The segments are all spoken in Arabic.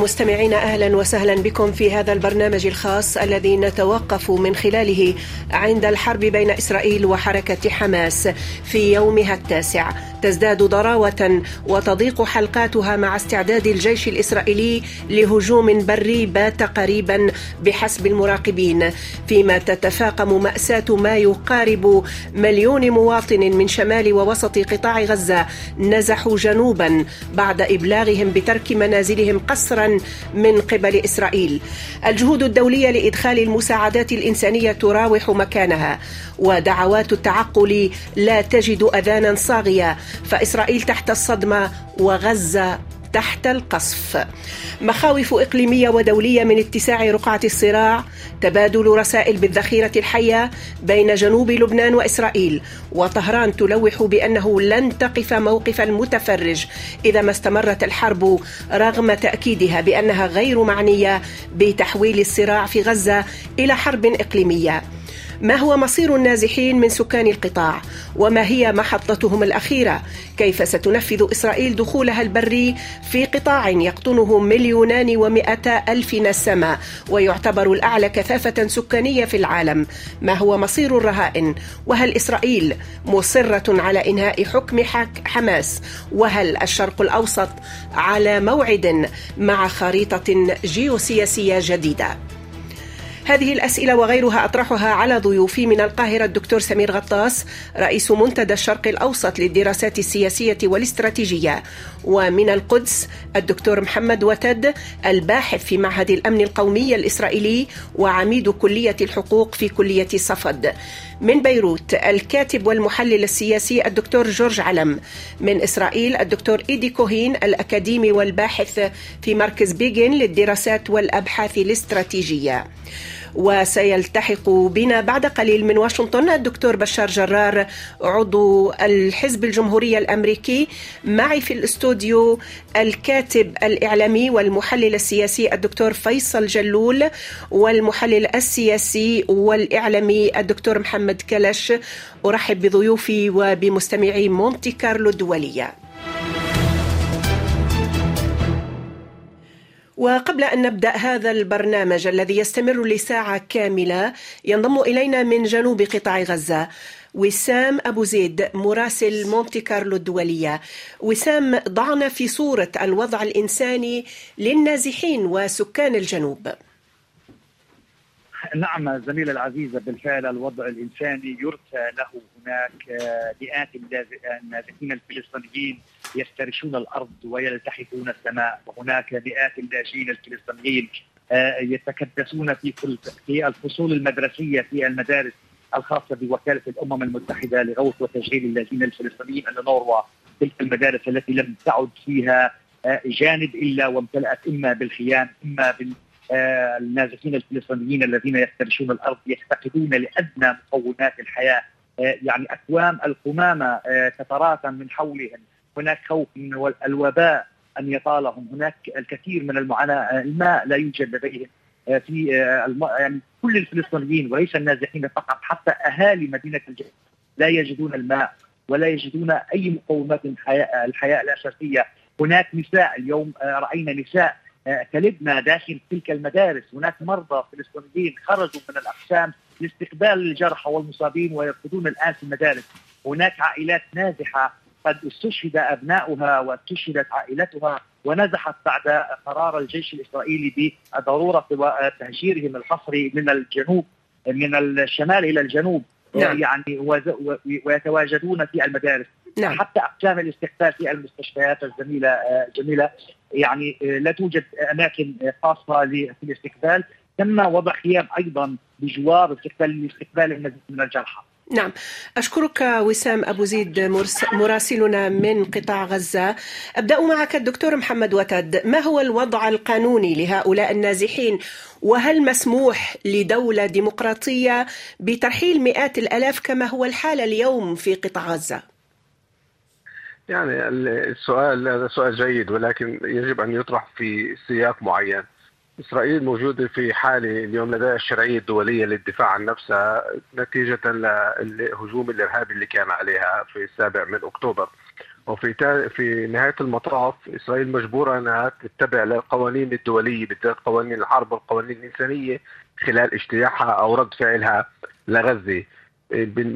مستمعينا أهلا وسهلا بكم في هذا البرنامج الخاص الذي نتوقف من خلاله عند الحرب بين إسرائيل وحركة حماس في يومها التاسع. تزداد ضراوة وتضيق حلقاتها مع استعداد الجيش الإسرائيلي لهجوم بري بات قريبا بحسب المراقبين. فيما تتفاقم مأساة ما يقارب مليون مواطن من شمال ووسط قطاع غزة نزحوا جنوبا بعد إبلاغهم بترك منازلهم قسرا من قبل إسرائيل. الجهود الدولية لإدخال المساعدات الإنسانية تراوح مكانها ودعوات التعقل لا تجد أذانا صاغية فإسرائيل تحت الصدمة وغزة تحت القصف. مخاوف إقليمية ودولية من اتساع رقعة الصراع تبادل رسائل بالذخيرة الحية بين جنوب لبنان وإسرائيل وطهران تلوح بأنه لن تقف موقف المتفرج إذا ما استمرت الحرب رغم تأكيدها بأنها غير معنية بتحويل الصراع في غزة إلى حرب إقليمية. ما هو مصير النازحين من سكان القطاع؟ وما هي محطتهم الأخيرة؟ كيف ستنفذ إسرائيل دخولها البري في قطاع يقطنه مليونان ومئتا ألف نسمة ويعتبر الأعلى كثافة سكانية في العالم؟ ما هو مصير الرهائن؟ وهل إسرائيل مصرة على إنهاء حكم حماس؟ وهل الشرق الأوسط على موعد مع خريطة جيوسياسية جديدة؟ هذه الأسئلة وغيرها أطرحها على ضيوفي من القاهرة الدكتور سمير غطاس رئيس منتدى الشرق الأوسط للدراسات السياسية والاستراتيجية ومن القدس الدكتور محمد وتد الباحث في معهد الأمن القومي الإسرائيلي وعميد كلية الحقوق في كلية صفد. من بيروت الكاتب والمحلل السياسي الدكتور جورج علم. من إسرائيل الدكتور إيدي كوهين الأكاديمي والباحث في مركز بيجن للدراسات والأبحاث الاستراتيجية. وسيلتحق بنا بعد قليل من واشنطن الدكتور بشار جرار عضو الحزب الجمهوري الأمريكي. معي في الاستوديو الكاتب الإعلامي والمحلل السياسي الدكتور فيصل جلول والمحلل السياسي والإعلامي الدكتور محمد كلش. أرحب بضيوفي وبمستمعي مونتي كارلو الدولية. وقبل أن نبدأ هذا البرنامج الذي يستمر لساعة كاملة ينضم إلينا من جنوب قطاع غزة وسام أبو زيد مراسل مونتي كارلو الدولية. وسام ضعنا في صورة الوضع الإنساني للنازحين وسكان الجنوب. نعم زميلة العزيزة بالفعل الوضع الإنساني يرثى له هناك مئات النازحين الفلسطينيين يفترشون الأرض ويلتحفون السماء. وهناك مئات اللاجئين الفلسطينيين آه، يتكدسون في في الفصول المدرسية في المدارس الخاصة بوكالة الأمم المتحدة لغوث وتشغيل اللاجئين الفلسطينيين النوروا تلك المدارس التي لم تعد فيها آه، جانب إلا وامتلأت إما بالخيام إما بال آه، النازحين الفلسطينيين الذين يفترشون الأرض يفتقدون لأدنى مقومات الحياة. يعني أكوام القمامة تتراكم من حولهم هناك خوف من الوباء أن يطالهم. هناك الكثير من المعاناة. الماء لا يوجد لديهم. في يعني كل الفلسطينيين وليس النازحين فقط حتى أهالي مدينة الجيش لا يجدون الماء ولا يجدون أي مقومات الحياة الحياة الأساسية. هناك نساء اليوم رأينا نساء تلدنا داخل تلك المدارس. هناك مرضى فلسطينيين خرجوا من الأقسام لاستقبال الجرحى والمصابين ويرقدون الآن في المدارس. هناك عائلات نازحة قد استشهد أبناؤها واستشهدت عائلتها ونزحت بعد قرار الجيش الإسرائيلي بضرورة تهجيرهم الحصري من الجنوب من الشمال إلى الجنوب نعم. يعني ويتواجدون في المدارس نعم. حتى أقسام الاستقبال في المستشفيات الزميله آه، جميلة يعني لا توجد أماكن خاصة للاستقبال تم وضع خيام أيضا بجوار استقبال لاستقبال المزيد من الجرحى نعم أشكرك وسام أبو زيد مراسلنا من قطاع غزة أبدأ معك الدكتور محمد وتد ما هو الوضع القانوني لهؤلاء النازحين وهل مسموح لدولة ديمقراطية بترحيل مئات الألاف كما هو الحال اليوم في قطاع غزة؟ يعني السؤال هذا سؤال جيد ولكن يجب أن يطرح في سياق معين. إسرائيل موجودة في حالة اليوم لديها الشرعيه الدوليه للدفاع عن نفسها نتيجة للهجوم الارهابي اللي كان عليها في السابع من أكتوبر. وفي في نهاية المطاف إسرائيل مجبورة إنها تتبع القوانين الدولية بالذات قوانين الحرب والقوانين الإنسانية خلال اجتياحها أو رد فعلها لغزة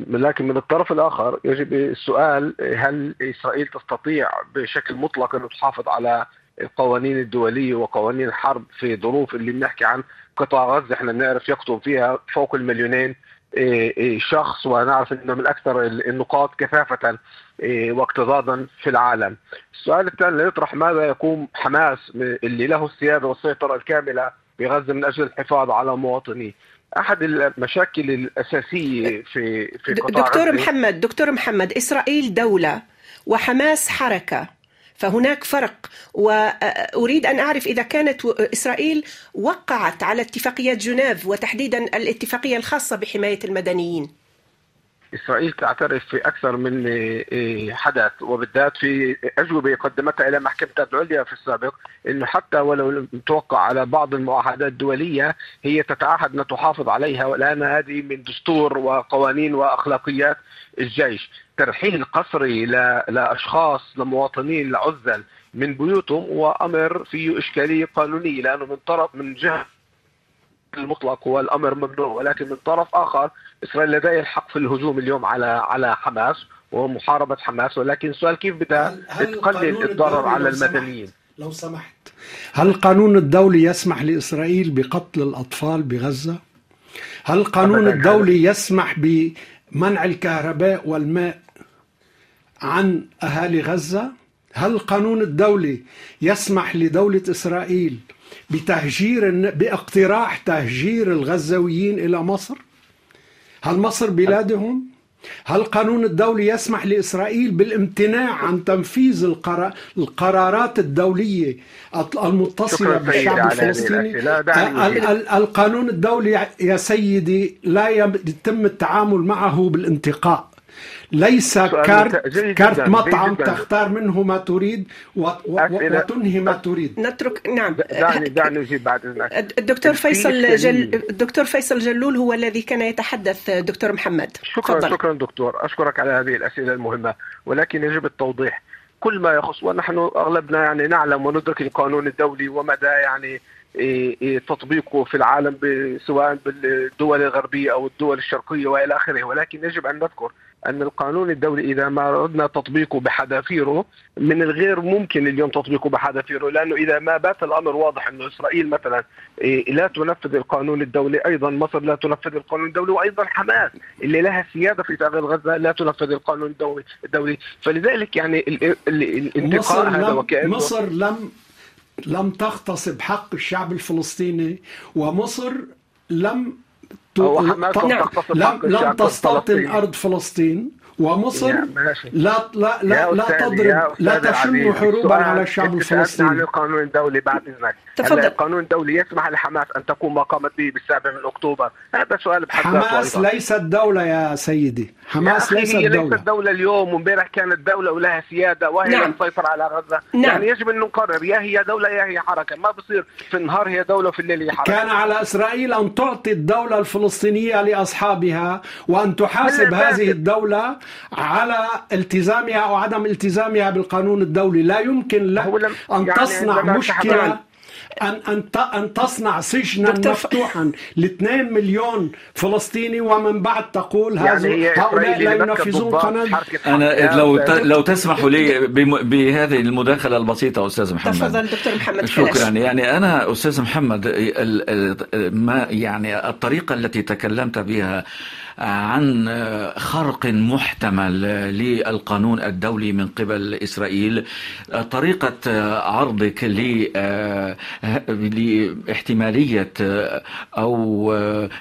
لكن من الطرف الآخر يجب السؤال هل إسرائيل تستطيع بشكل مطلق أن تحافظ على القوانين الدولية وقوانين الحرب في ظروف اللي بنحكي عن قطاع غزة إحنا بنعرف يقطن فيها فوق المليونين إيه، إيه، شخص ونعرف إنه من أكثر النقاط كثافة إيه، واكتظاظا في العالم. السؤال الثاني يطرح ماذا يقوم حماس اللي له السياده والسيطرة الكاملة بغزة من أجل الحفاظ على مواطنيه. أحد المشاكل الأساسية في في قطاع دكتور محمد دكتور محمد إسرائيل دولة وحماس حركة فهناك فرق. وأريد أن أعرف إذا كانت إسرائيل وقعت على اتفاقيه جنيف وتحديدا الاتفاقية الخاصة بحماية المدنيين. إسرائيل تعترف في أكثر من إيه، حدث وبالذات في أجوبة قدمتها إلى محكمة العليا في السابق إنه حتى ولو توقع على بعض المعاهدات الدولية هي تتعهد أن تحافظ عليها والان هذه من دستور وقوانين وأخلاقيات الجيش. ترحيل قسري لأشخاص لمواطنين لعزل من بيوتهم هو أمر فيه اشكاليه قانونيه لأنه من طرف من جهة المطلق هو الامر ممنوع ولكن من طرف آخر إسرائيل لديها الحق في الهجوم اليوم على على حماس ومحاربة حماس. ولكن السؤال كيف بدها تقلل الضرر على المدنيين. لو سمحت. هل القانون الدولي يسمح لإسرائيل بقتل الأطفال بغزة؟ هل القانون الدولي يسمح بمنع الكهرباء والماء عن أهالي غزة؟ هل القانون الدولي يسمح لدولة إسرائيل بتهجير باقتراح تهجير الغزاويين إلى مصر؟ هل مصر بلادهم؟ هل القانون الدولي يسمح لإسرائيل بالامتناع عن تنفيذ القرارات الدولية المتصلة بالشعب الفلسطيني؟ القانون الدولي يا سيدي لا يتم التعامل معه بالانتقاء. ليس كارت كارت مطعم جداً. تختار منه ما تريد. وتنهي ما تريد. نترك نعم. دعني دعني أجيب بعد اذنك الدكتور فيصل جل... الدكتور فيصل جلول هو الذي كان يتحدث دكتور محمد. شكرا فضل. شكرا دكتور. أشكرك على هذه الأسئلة المهمة ولكن يجب التوضيح. كل ما يخص ونحن أغلبنا يعني نعلم وندرك القانون الدولي ومدى يعني إيه، إيه، تطبيقه في العالم سواء بالدول الغربية أو الدول الشرقية وإلى آخره. ولكن يجب أن نذكر أن القانون الدولي إذا ما اردنا تطبيقه بحذافيره من الغير ممكن اليوم تطبيقه بحذافيره لأنه إذا ما بات الأمر واضح انه إسرائيل مثلا إيه، لا تنفذ القانون الدولي أيضا مصر لا تنفذ القانون الدولي وأيضا حماس اللي لها سيادة في تغيير غزة لا تنفذ القانون الدولي الدولي فلذلك يعني الانتقال هذا وكأنه مصر لم لم تغتصب حق الشعب الفلسطيني ومصر لم. لم, لم تستوطن أرض فلسطين ومصر. لا لا لا لا تضرب لا تشن حروبا على الشعب الفلسطيني عن القانون الدولي بعد إذنك. تفضل. القانون الدولي يسمح لحماس أن تقوم ما قامت به بالسابع من أكتوبر. هذا سؤال بحد حماس ليست دولة يا سيدي. حماس يا ليست هي دوله ليست دولة. اليوم وامبارح كانت دولة ولها سيادة وهي نعم. تسيطر على غزة. نعم. يعني يجب أن نقرر يا هي دولة يا هي حركة. ما بصير في النهار هي دولة وفي الليل هي حركة. كان على إسرائيل أن تعطي الدولة الفلسطينية لأصحابها وأن تحاسب هذه الدولة على التزامها أو عدم التزامها بالقانون الدولي. لا يمكن لك أن يعني تصنع مشكلة ان أن أن تصنع سجنا مفتوحا. ل 2 مليون فلسطيني ومن بعد تقول يعني هؤلاء لا ينفذون قانون أنا لو لو تسمحوا لي بهذه المداخلة البسيطة أستاذ محمد. تفضل دكتور محمد شكرا. يعني أنا أستاذ محمد ما يعني الطريقة التي تكلمت بها عن خرق محتمل للقانون الدولي من قبل إسرائيل. طريقة عرضك لاحتمالية أو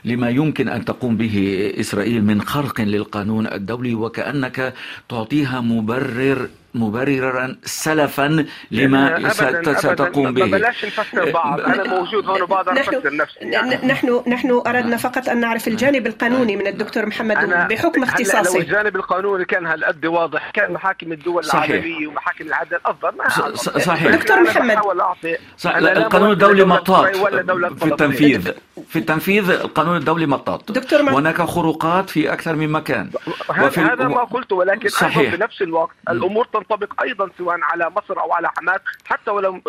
لما يمكن أن تقوم به إسرائيل من خرق للقانون الدولي وكأنك تعطيها مبرر مبررا سلفا لما ستقوم به. بلاش نفسر بعض أنا موجود هون وبقدر افسر نفسي. يعني. نحن نحن أردنا فقط أن نعرف الجانب القانوني من الدكتور محمد بحكم اختصاصه لو الجانب القانوني كان هالقد واضح كان محاكم الدول صحيح. العالمية ومحاكم العدل أفضل ما صحيح. دكتور محمد صحيح. القانون الدولي مطاط. في التنفيذ. في التنفيذ القانون الدولي مطاط. دكتور هناك خروقات في أكثر من مكان. هذا ما قلته ولكن صحيح. في نفس الوقت الأمور تنطبق أيضا سواء على مصر أو على حماس. حتى ولو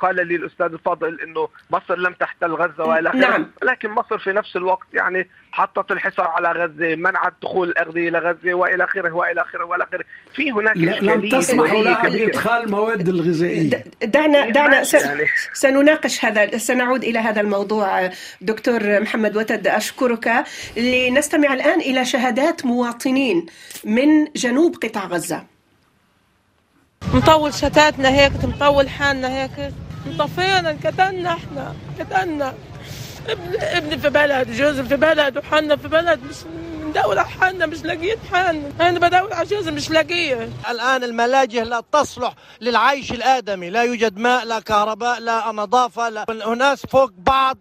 قال لي الأستاذ الفاضل إنه مصر لم تحتل غزة والى اخره نعم. لكن مصر في نفس الوقت يعني حطت الحصار على غزة منعت دخول الأغذية إلى غزة وإلى آخره وإلى آخره وإلى آخره. في هناك لم تسمح لها بادخال مواد الغذائية. دعنا دعنا يعني. سنناقش هذا سنعود إلى هذا الموضوع. دكتور محمد وتد أشكرك. لنستمع الآن إلى شهادات مواطنين من جنوب قطاع غزة. مطول شتاتنا هيك مطول حالنا هيك. انطفينا انكتلنا إحنا انكتلنا. ابني في بلد جوزي في بلد وحنا في بلد مش ندور على حالنا مش لاقيين حالنا. أنا بدور على جوزي مش لاقيه. الآن الملاجئ لا تصلح للعيش الآدمي. لا يوجد ماء لا كهرباء لا نظافه لا. الناس فوق بعض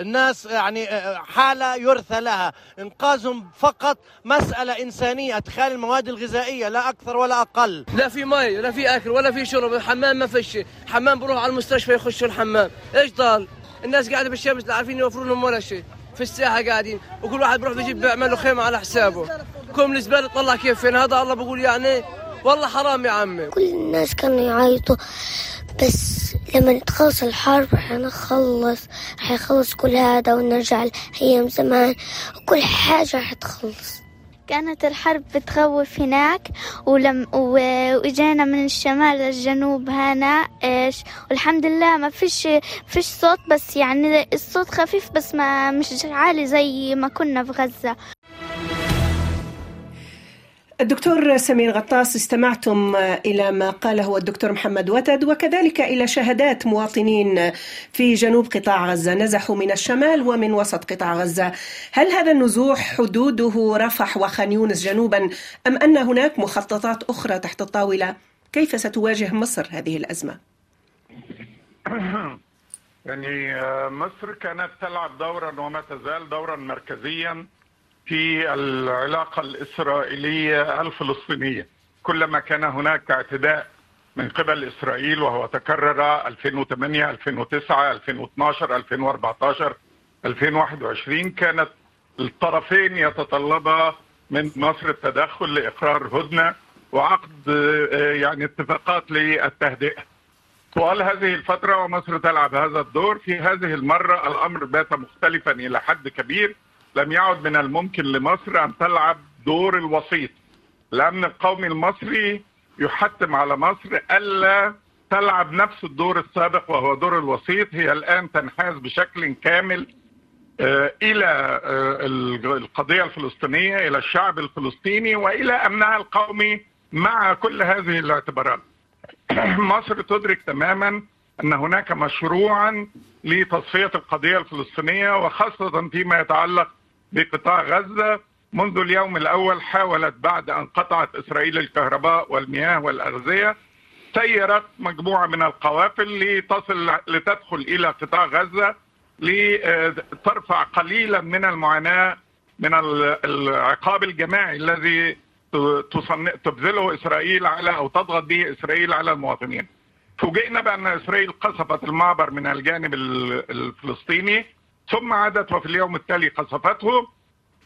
الناس يعني حالة يرثى لها. انقاذهم فقط مسألة إنسانية أدخال المواد الغذائية لا أكثر ولا أقل. لا في مي لا في آكل ولا في شرب. الحمام ما فيش. حمام بروح على المستشفى يخشوا الحمام. إيش ضال؟ الناس قاعدة بالشمس لا عارفين يوفروا لهم ولا شيء. في الساحة قاعدين وكل واحد بيروح بيجيب بيعمل خيمة على حسابه. كم الزباله طلع كيف فين؟ هذا الله بقول يعني والله حرام يا عمي. كل الناس كانوا يعيطوا بس لما تخلص الحرب رح نخلص رح يخلص كل هذا ونرجع لأيام زمان وكل حاجة رح تخلص. كانت الحرب بتخوف هناك ولم واجينا من الشمال للجنوب هنا إيش والحمد لله ما فيش فيش صوت بس يعني الصوت خفيف بس ما مش عالي زي ما كنا في غزة. الدكتور سمير غطاس استمعتم إلى ما قاله الدكتور محمد وتد وكذلك إلى شهادات مواطنين في جنوب قطاع غزة. نزحوا من الشمال ومن وسط قطاع غزة. هل هذا النزوح حدوده رفح وخان يونس جنوبا أم أن هناك مخططات أخرى تحت الطاولة؟ كيف ستواجه مصر هذه الأزمة؟ يعني مصر كانت تلعب دورا وما تزال دورا مركزيا. في العلاقة الإسرائيلية الفلسطينية. كلما كان هناك اعتداء من قبل إسرائيل وهو تكرر 2008 2009 2012 2014 2021 كانت الطرفين يتطلبا من مصر التدخل لإقرار هدنة وعقد يعني اتفاقات للتهدئة. طوال هذه الفترة ومصر تلعب هذا الدور. في هذه المرة الأمر بات مختلفا إلى حد كبير. لم يعد من الممكن لمصر أن تلعب دور الوسيط الامن القومي المصري يحتم على مصر ألا تلعب نفس الدور السابق وهو دور الوسيط هي الآن تنحاز بشكل كامل إلى القضية الفلسطينية إلى الشعب الفلسطيني وإلى أمنها القومي مع كل هذه الاعتبارات. مصر تدرك تماما أن هناك مشروعا لتصفية القضية الفلسطينية وخاصة فيما يتعلق بقطاع غزة منذ اليوم الأول حاولت بعد أن قطعت إسرائيل الكهرباء والمياه والأغذية سيرت مجموعة من القوافل لتصل لتدخل إلى قطاع غزة لترفع قليلا من المعاناة من العقاب الجماعي الذي تبذله إسرائيل على أو تضغط به إسرائيل على المواطنين. فوجئنا بأن إسرائيل قصفت المعبر من الجانب الفلسطيني ثم عادت وفي اليوم التالي قصفته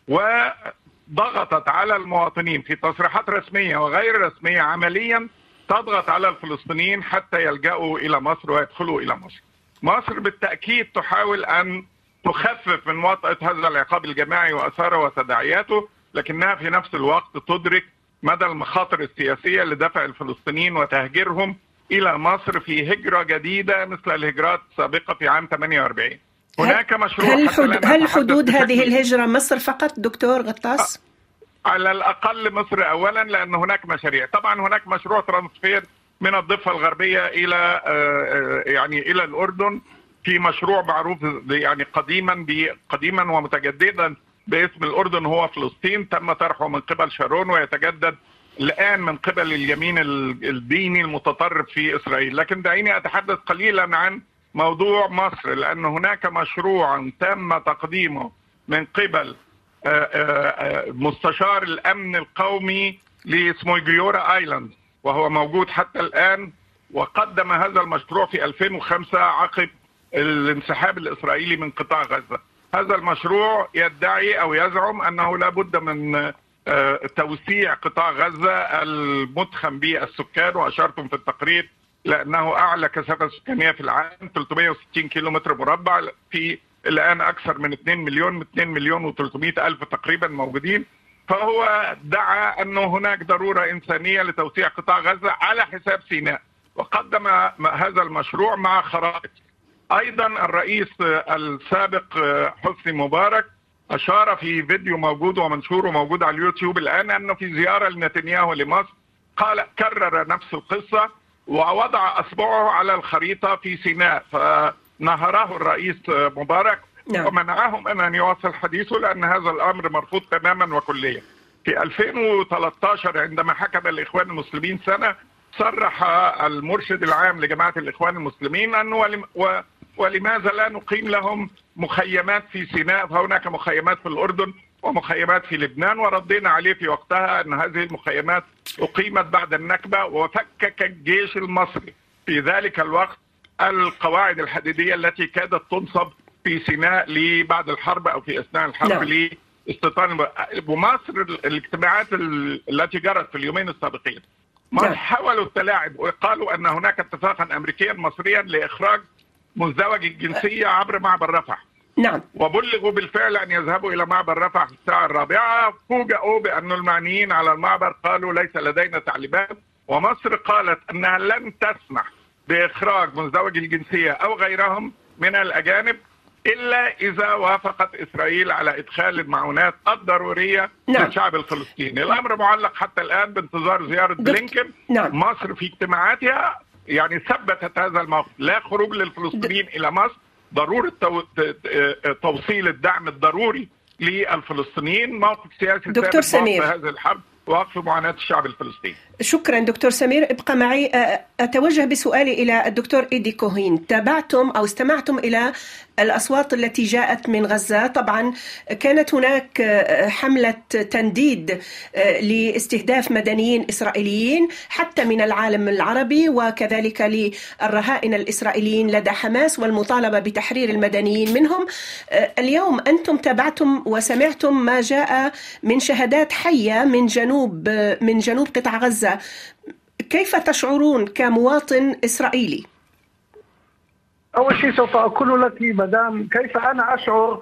وضغطت على المواطنين في تصريحات رسمية وغير رسمية عمليا تضغط على الفلسطينيين حتى يلجأوا إلى مصر ويدخلوا إلى مصر. مصر بالتأكيد تحاول أن تخفف من وطأة هذا العقاب الجماعي وأثاره وتداعياته لكنها في نفس الوقت تدرك مدى المخاطر السياسية لدفع الفلسطينيين وتهجيرهم إلى مصر في هجرة جديدة مثل الهجرات السابقة في عام 48. هناك مشروع هل, حد... هل حدود هذه الهجرة مصر فقط دكتور غطاس؟ على الأقل مصر أولا لأن هناك مشاريع. طبعا هناك مشروع ترانسفير من الضفة الغربية إلى يعني إلى الأردن في مشروع معروف يعني قديما قديما ومتجددا باسم الأردن هو فلسطين. تم طرحه من قبل شارون ويتجدد الآن من قبل اليمين الديني المتطرف في إسرائيل. لكن دعيني أتحدث قليلا عن موضوع مصر لأن هناك مشروع تم تقديمه من قبل مستشار الأمن القومي لاسمه جيورا آيلاند وهو موجود حتى الآن وقدم هذا المشروع في 2005 عقب الانسحاب الإسرائيلي من قطاع غزة. هذا المشروع يدعي أو يزعم أنه لا بد من توسيع قطاع غزة المدخم بالسكان وأشرتم في التقرير لأنه أعلى كثافة سكانية في العالم 360 كيلو متر مربع. في الآن أكثر من 2 مليون 2 مليون و300 ألف تقريبا موجودين. فهو دعا أنه هناك ضرورة إنسانية لتوسيع قطاع غزة على حساب سيناء وقدم هذا المشروع مع خرائط. أيضا الرئيس السابق حسني مبارك أشار في فيديو موجود ومنشور وموجود على اليوتيوب الآن أنه في زيارة لنتنياهو لمصر قال كرر نفس القصة ووضع أصبعه على الخريطة في سيناء فنهره الرئيس مبارك نعم. ومنعه من أن يواصل حديثه لأن هذا الأمر مرفوض تماما وكليا في 2013 عندما حكم الإخوان المسلمين سنة صرح المرشد العام لجماعة الإخوان المسلمين أنه ولم و ولماذا لا نقيم لهم مخيمات في سيناء فهناك مخيمات في الأردن ومخيمات في لبنان وردينا عليه في وقتها أن هذه المخيمات أقيمت بعد النكبة وفكك الجيش المصري. في ذلك الوقت القواعد الحديدية التي كادت تنصب في سيناء بعد الحرب أو في أثناء الحرب لا. لاستيطان ومصر الاجتماعات التي جرت في اليومين السابقين. مصر حاولوا التلاعب؟ وقالوا أن هناك اتفاقا أمريكيا مصريا لإخراج مزدوج الجنسية عبر معبر رفح. نعم. وبلغوا بالفعل أن يذهبوا إلى معبر رفح في الساعة الرابعة. فوجئوا بأن المعنيين على المعبر قالوا ليس لدينا تعليمات. ومصر قالت أنها لن تسمح بإخراج مزدوج الجنسية أو غيرهم من الأجانب إلا إذا وافقت إسرائيل على إدخال المعونات الضرورية نعم. للشعب الفلسطيني الأمر معلق حتى الآن بانتظار زيارة بلينكن. نعم. مصر في اجتماعاتها يعني ثبتت هذا الموقف. لا خروج للفلسطينيين إلى مصر ضرورة تو... توصيل الدعم الضروري للفلسطينيين. موقف سياسي دكتور سمير. هذه الحرب ووقف معاناة الشعب الفلسطيني. شكرا دكتور سمير. ابقى معي. أتوجه بسؤالي إلى الدكتور إيدي كوهين. تابعتم أو استمعتم إلى الأصوات التي جاءت من غزة. طبعا كانت هناك حملة تنديد لاستهداف مدنيين إسرائيليين حتى من العالم العربي وكذلك للرهائن الإسرائيليين لدى حماس والمطالبة بتحرير المدنيين منهم. اليوم أنتم تابعتم وسمعتم ما جاء من شهادات حية من جنوب من جنوب قطاع غزة. كيف تشعرون كمواطن إسرائيلي؟ أول شيء سوف أقول لك مدام كيف أنا أشعر؟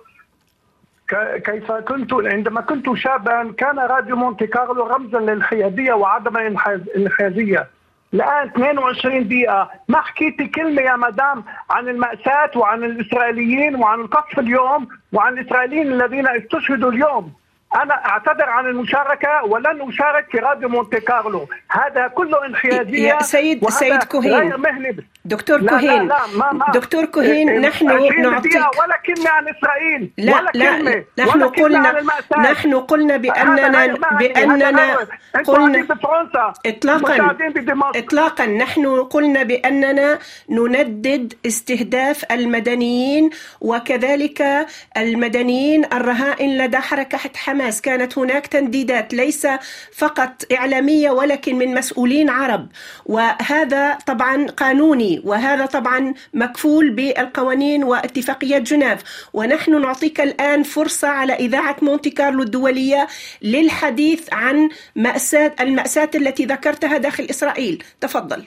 كيف كنت عندما كنت شابا كان راديو مونتي كارلو رمزا للحيادية وعدم الانحيازية الآن 22 دقيقة. ما حكيتي كلمة يا مدام عن المأساة وعن الإسرائيليين وعن القصف اليوم وعن الإسرائيليين الذين استشهدوا اليوم؟ أنا أعتذر عن المشاركة ولن أشارك في راديو مونتي كارلو. هذا كله انحيازية يا سيد سيد كوهين. دكتور لا كوهين لا لا ما ما دكتور كوهين نحن نعطيك ولا كلمه عن إسرائيل. لا ولا لا كلمة نحن ولا قلنا نحن قلنا باننا باننا قلنا اطلاقا. اطلاقا. نحن قلنا بأننا نندد استهداف المدنيين وكذلك المدنيين الرهائن لدى حركة حماس حماس كانت هناك تنديدات ليس فقط إعلامية ولكن من مسؤولين عرب. وهذا طبعا قانوني وهذا طبعا مكفول بالقوانين واتفاقيات جنيف. ونحن نعطيك الآن فرصة على إذاعة مونتي كارلو الدولية للحديث عن مأساة المأساة التي ذكرتها داخل إسرائيل. تفضل.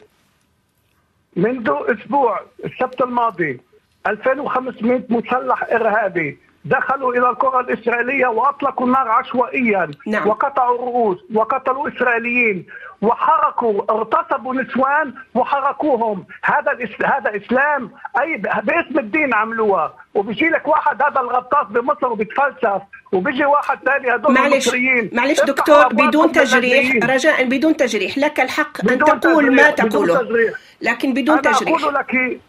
منذ أسبوع السبت الماضي 2500 مسلح إرهابي دخلوا إلى القرى الإسرائيلية وأطلقوا النار عشوائيا نعم. وقطعوا الرؤوس وقتلوا إسرائيليين وحركوا اغتصبوا نسوان وحركوهم. هذا هذا إسلام. أي باسم الدين عملوها. وبيجي لك واحد هذا الغطاس بمصر وبيتفلسف. وبيجي واحد ثاني هدول معلش المصريين. معلش دكتور بدون تجريح رجاء بدون تجريح. لك الحق أن تقول ما تقوله. لكن بدون أنا تجريح. أقول لك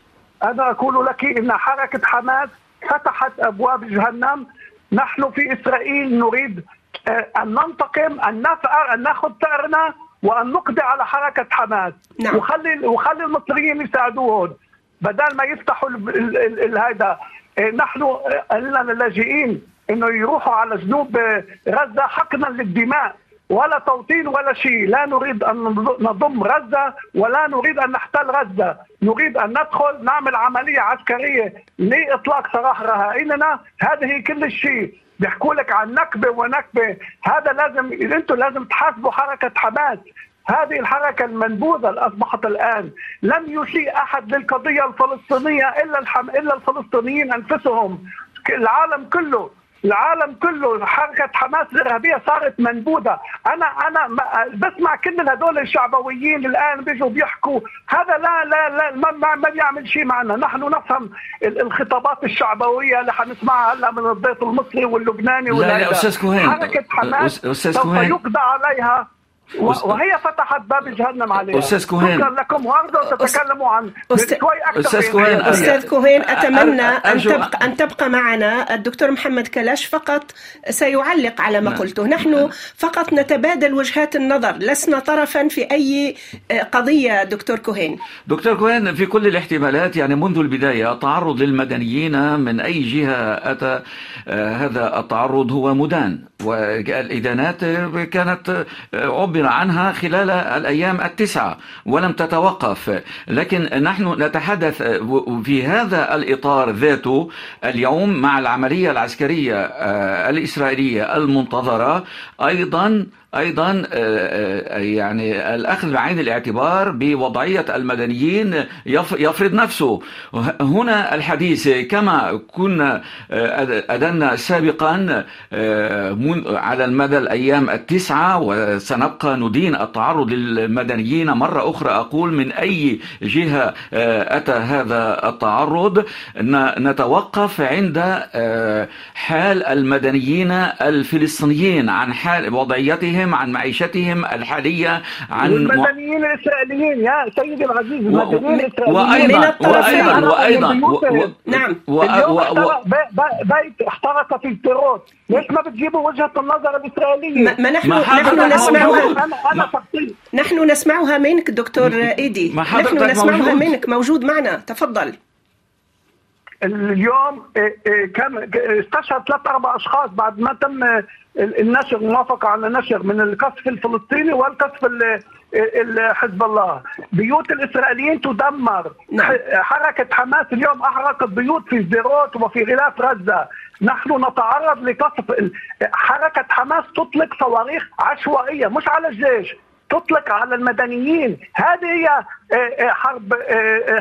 أنا أقول لك إن حركة حماس فتحت أبواب جهنم. نحن في إسرائيل نريد أن ننتقم أن نفعل أن نأخذ ثأرنا وأن نقضي على حركة حماس. نعم. وخلي وخلي المصريين يساعدوهم بدل ما يفتحوا هذا نحن لنا اللاجئين إنه يروحوا على جنوب غزة حقنا للدماء. ولا توطين ولا شيء. لا نريد أن نضم غزة ولا نريد أن نحتل غزة. نريد أن ندخل نعمل عملية عسكرية لإطلاق سراح رهائننا. هذه كل الشيء. بيحكوا لك عن نكبة ونكبة. هذا لازم أنتم لازم تحاسبوا حركة حماس. هذه الحركة المنبوذة اللي أصبحت الآن. لم يسيء أحد للقضية الفلسطينية إلا الحم... إلا الفلسطينيين أنفسهم. العالم كله. العالم كله حركة حماس الإرهابية صارت منبوذة. أنا أنا بسمع كل هدول الشعبويين الآن بيجوا بيحكوا. هذا لا لا لا ما, ما بيعمل شيء معنا. نحن نفهم الخطابات الشعبوية اللي حنسمعها هلا من الضيف المصري واللبناني لا لا أستاذ كوهين. حركة حماس سوف يقضى عليها. وهي فتحت باب جهنم عليها. أستاذ كوهين شكرا لكم وارجو تتكلموا عن شوي أكثر أستاذ كوهين أستاذ كوهين أتمنى أن تبقى أن تبقى معنا. الدكتور محمد كلاش فقط سيعلق على ما قلته. نحن فقط نتبادل وجهات النظر. لسنا طرفا في أي قضية دكتور كوهين دكتور كوهين في كل الاحتمالات يعني منذ البداية تعرض للمدنيين من أي جهة أتى هذا التعرض هو مدان. والإدانات كانت عبر عبر عنها خلال الأيام التسعة ولم تتوقف. لكن نحن نتحدث في هذا الإطار ذاته اليوم مع العملية العسكرية الإسرائيلية المنتظرة أيضا أيضا يعني الأخذ بعين الاعتبار بوضعية المدنيين يفرض نفسه. هنا الحديث كما كنا أدنا سابقا على المدى الأيام التسعة وسنبقى ندين التعرض للمدنيين. مرة أخرى أقول من أي جهة أتى هذا التعرض. نتوقف عند حال المدنيين الفلسطينيين عن حال وضعيتهم معيشتهم عن معيشتهم الحالية عن المدنيين الإسرائيليين يا سيدي العزيز المدنيين الإسرائيليين. وأيضا وأيضا وأيضا نعم. بيت احترق في التيروت ليش ما بتجيبوا وجهة النظر الإسرائيلية؟ ما نحن نحن نسمعها. نحن نسمعها منك دكتور إيدي. نحن نسمعها منك. موجود معنا. تفضل. اليوم كان استشهد ثلاث أربع أشخاص بعد ما تم النشر موافقه على نشر من القصف الفلسطيني والقصف حزب الله. بيوت الإسرائيليين تدمر. نعم. حركة حماس اليوم أحرقت بيوت في سديروت وفي غلاف غزة. نحن نتعرض لقصف حركة حماس تطلق صواريخ عشوائية مش على الجيش تطلق على المدنيين. هذه هي حرب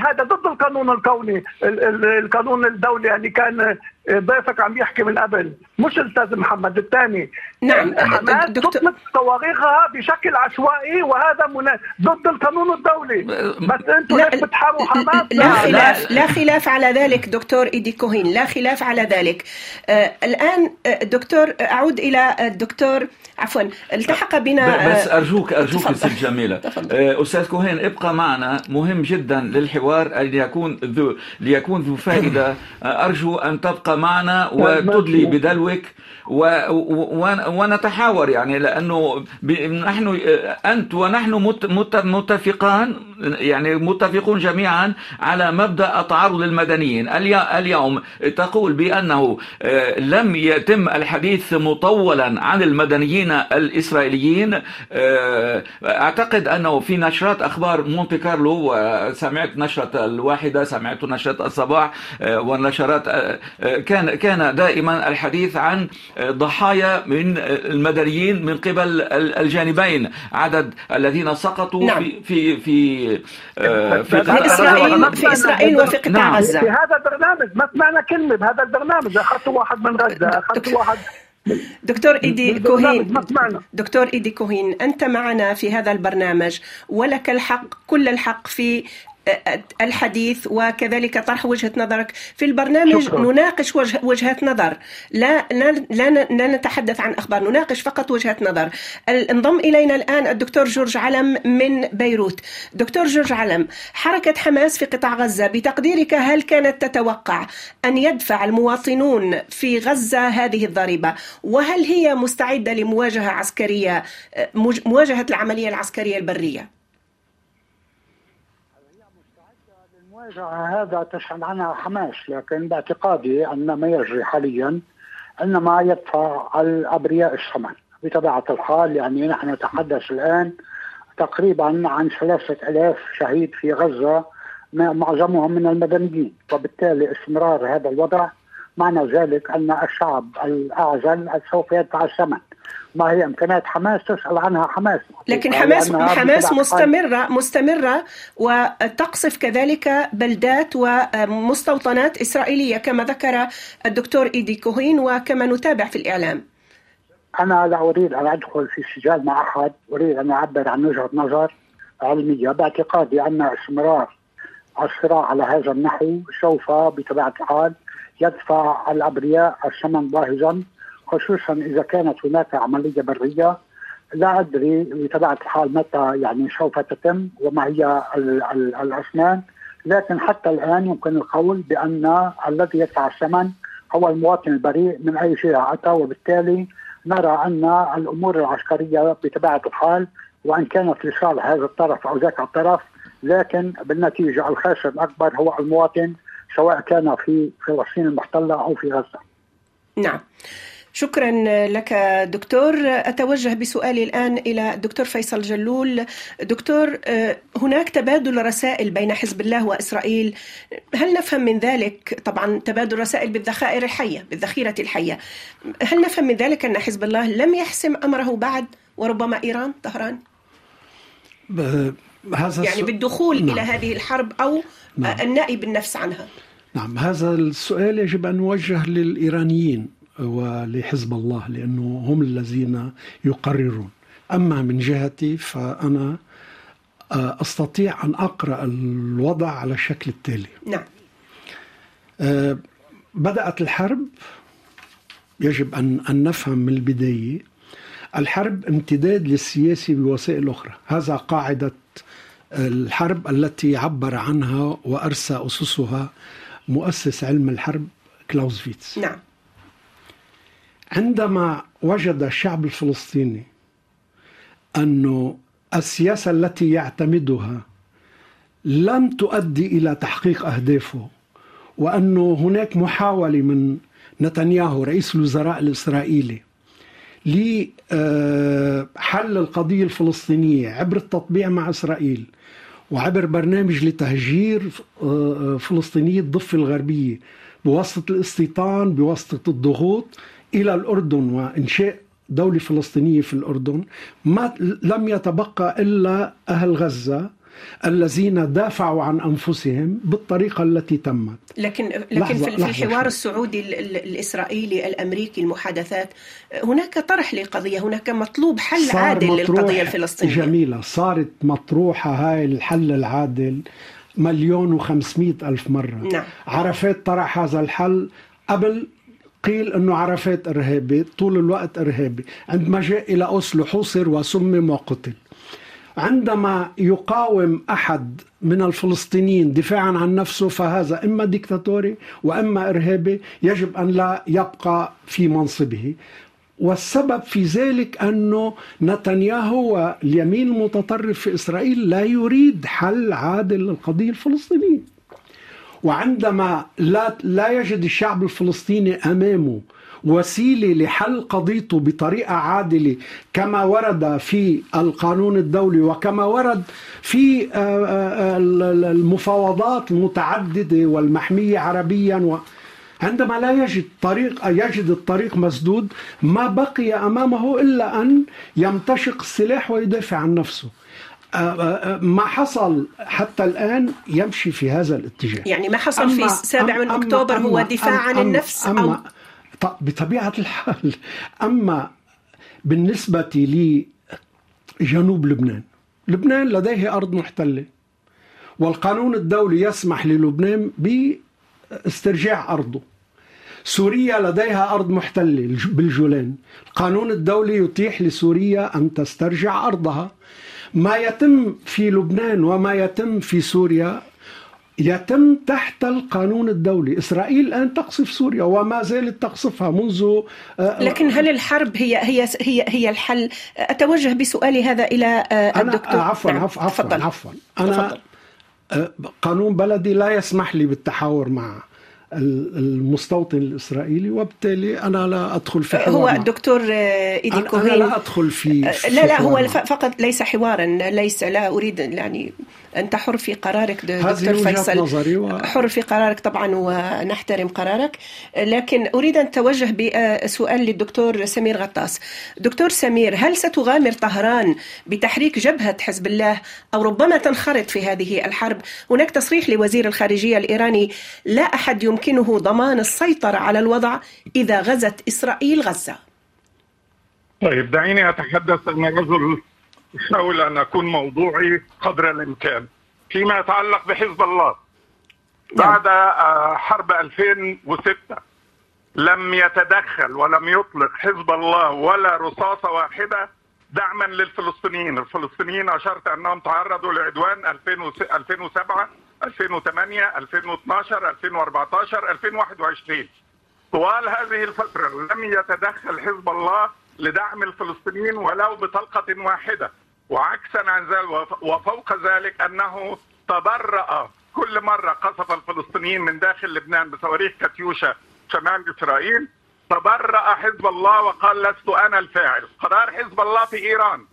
هذا ضد القانون الكوني القانون الدولي اللي كان ضيفك عم يحكي من قبل. مش الأستاذ محمد الثاني. نعم حماس تطلق صواريخها بشكل عشوائي وهذا منا... ضد القانون الدولي. بس أنتم ليش بتحاربوا حماس؟ لا خلاف لا. خلاف على ذلك دكتور إيدي كوهين لا خلاف على ذلك. آه الآن دكتور أعود إلى الدكتور عفوا التحق بنا بس ارجوك أرجوك ست جميلة. أستاذ كوهين ابقى معنا. مهم جدا للحوار أن يكون ذو ليكون ذو فائدة. أرجو أن تبقى معنا وتدلي بدلوك و... و... ونتحاور يعني لأنه ب... نحن أنت ونحن مت... مت... متفقان يعني متفقون جميعا على مبدأ التعرض للمدنيين. الي... اليوم تقول بأنه لم يتم الحديث مطولا عن المدنيين الإسرائيليين. أعتقد أنه في نشرات أخبار مونتي كارلو وسمعت نشرة الواحدة سمعت نشرة الصباح والنشرات كان كان دائما الحديث عن ضحايا من المدنيين من قبل الجانبين عدد الذين سقطوا نعم. في في في في, في اسرائيل في إسرائيل وفي قطاع نعم. غزة. في هذا البرنامج ما سمعنا كلمة بهذا البرنامج. أخذت واحد من غزة أخذت واحد دكتور إيدي كوهين دكتور إيدي كوهين أنت معنا في هذا البرنامج ولك الحق كل الحق في الحديث وكذلك طرح وجهة نظرك. في البرنامج شكرا. نناقش وجه وجهات نظر. لا لا, لا نتحدث عن أخبار نناقش فقط وجهة نظر. انضم إلينا الآن الدكتور جورج علم من بيروت. دكتور جورج علم حركة حماس في قطاع غزة بتقديرك هل كانت تتوقع أن يدفع المواطنون في غزة هذه الضريبة؟ وهل هي مستعدة لمواجهة عسكرية مواجهة العملية العسكرية البرية؟ هذا تشهد عنها حماس لكن باعتقادي أن ما يجري حاليا إنما يدفع الأبرياء الثمن بطبيعة الحال يعني نحن نتحدث الآن تقريبا عن ثلاثة ألاف شهيد في غزة معظمهم من المدنيين. وبالتالي استمرار هذا الوضع معنى ذلك أن الشعب الأعزل سوف يدفع الثمن. ما هي امكانيات حماس؟ تسأل عنها حماس. لكن حماس حماس مستمرة مستمرة وتقصف كذلك بلدات ومستوطنات إسرائيلية كما ذكر الدكتور إيدي كوهين وكما نتابع في الإعلام. أنا لا أريد أن أدخل في سجال مع أحد أريد أن أعبر عن وجهة نظر علمية. باعتقادي أن استمرار الصراع على هذا النحو سوف بطبيعة الحال يدفع الأبرياء الثمن باهظا. خصوصا إذا كانت هناك عملية برية لا أدري بطبيعة الحال متى يعني سوف تتم وما هي الأسنان لكن حتى الآن يمكن القول بأن الذي يدفع الثمن هو المواطن البريء من أي جهه أتى وبالتالي نرى أن الأمور العسكرية بطبيعة الحال وإن كانت لصالح هذا الطرف أو ذاك الطرف لكن بالنتيجة الخاسر الأكبر هو المواطن سواء كان في فلسطين المحتلة أو في غزة. نعم. شكرا لك دكتور. أتوجه بسؤالي الآن إلى الدكتور فيصل جلول. دكتور هناك تبادل رسائل بين حزب الله وإسرائيل. هل نفهم من ذلك؟ طبعا تبادل رسائل بالذخائر الحية بالذخيرة الحية. هل نفهم من ذلك أن حزب الله لم يحسم أمره بعد وربما إيران؟ طهران؟ هذا يعني بالدخول نعم. إلى هذه الحرب أو نعم. النأي بالنفس عنها. نعم هذا السؤال يجب أن نوجه للإيرانيين. ولحزب الله لأنه هم الذين يقررون. أما من جهتي فأنا آه، أستطيع أن أقرأ الوضع على الشكل التالي. نعم. آه، بدأت الحرب. يجب أن أن نفهم من البداية. الحرب امتداد للسياسي بوسائل أخرى. هذا قاعدة الحرب التي عبر عنها وأرسى أسسها مؤسس علم الحرب كلاوزفيتس. نعم. عندما وجد الشعب الفلسطيني أن السياسة التي يعتمدها لم تؤدي إلى تحقيق أهدافه وأن هناك محاولة من نتنياهو رئيس الوزراء الإسرائيلي لحل القضية الفلسطينية عبر التطبيع مع إسرائيل وعبر برنامج لتهجير فلسطينيي الضفة الغربية بواسطة الاستيطان بواسطة الضغوط. إلى الأردن وإنشاء دولة فلسطينية في الأردن. ما لم يتبقى إلا أهل غزة الذين دافعوا عن أنفسهم بالطريقة التي تمت. لكن لكن في الحوار شوي. السعودي الإسرائيلي الأمريكي المحادثات هناك طرح للقضية هناك مطلوب حل عادل للقضية الفلسطينية. جميلة. صارت مطروحة هاي الحل العادل مليون وخمسمائة ألف مرة. نعم. عرفات طرح هذا الحل قبل قيل إنه عرفات إرهابي طول الوقت إرهابي. عندما جاء إلى أوسلو حوصر وسمم وقتل عندما يقاوم أحد من الفلسطينيين دفاعا عن نفسه فهذا إما ديكتاتوري وإما إرهابي يجب أن لا يبقى في منصبه. والسبب في ذلك أنه نتنياهو واليمين المتطرف في إسرائيل لا يريد حل عادل للقضية الفلسطينية. وعندما لا لا يجد الشعب الفلسطيني أمامه وسيلة لحل قضيته بطريقة عادلة كما ورد في القانون الدولي وكما ورد في آه، آه، المفاوضات المتعددة والمحمية عربيا عندما لا يجد طريق يجد الطريق مسدود ما بقي أمامه إلا أن يمتشق السلاح ويدافع عن نفسه. آه، آه، آه، ما حصل حتى الآن يمشي في هذا الاتجاه. يعني ما حصل في 7 من أكتوبر هو دفاع عن النفس أما أو بطبيعة الحال أما بالنسبة لجنوب لبنان لبنان لديه أرض محتلة والقانون الدولي يسمح للبنان باسترجاع أرضه. سوريا لديها أرض محتلة بالجولان. القانون الدولي يتيح لسوريا أن تسترجع أرضها. ما يتم في لبنان وما يتم في سوريا يتم تحت القانون الدولي. إسرائيل الآن تقصف سوريا وما زالت تقصفها منذ آه، لكن هل الحرب هي هي هي هي الحل؟ أتوجه بسؤالي هذا إلى آه، الدكتور. أنا عفوا نعم. عفوا عفوا, عفوا. أنا. آه، قانون بلدي لا يسمح لي بالتحاور مع المستوطن الإسرائيلي وبالتالي أنا لا أدخل في حوار هو الدكتور إيدي كوهين أنا لا أدخل في, في لا لا هو فقط ليس حوارا ليس لا أريد يعني أنت حر في قرارك دكتور فيصل. نظري و... حر في قرارك طبعا ونحترم قرارك. لكن أريد أن أتوجه بسؤال للدكتور سمير غطاس. دكتور سمير هل ستغامر طهران بتحريك جبهة حزب الله أو ربما تنخرط في هذه الحرب؟ هناك تصريح لوزير الخارجية الإيراني لا أحد يمكنه ضمان السيطرة على الوضع إذا غزت إسرائيل غزة. طيب دعيني أتحدث أنا رجل احاول أن أكون موضوعي قدر الإمكان فيما يتعلق بحزب الله. بعد آه، حرب 2006 لم يتدخل ولم يطلق حزب الله ولا رصاصة واحدة دعما للفلسطينيين. الفلسطينيين أشرت أنهم تعرضوا لعدوان 2007 2008 2012 2014 2021 طوال هذه الفترة لم يتدخل حزب الله لدعم الفلسطينيين ولو بطلقة واحدة. وعكسا عن ذلك وف- وفوق ذلك أنه تبرأ كل مرة قصف الفلسطينيين من داخل لبنان بصواريخ كاتيوشا شمال إسرائيل. تبرأ حزب الله وقال لست أنا الفاعل. قرار حزب الله في إيران.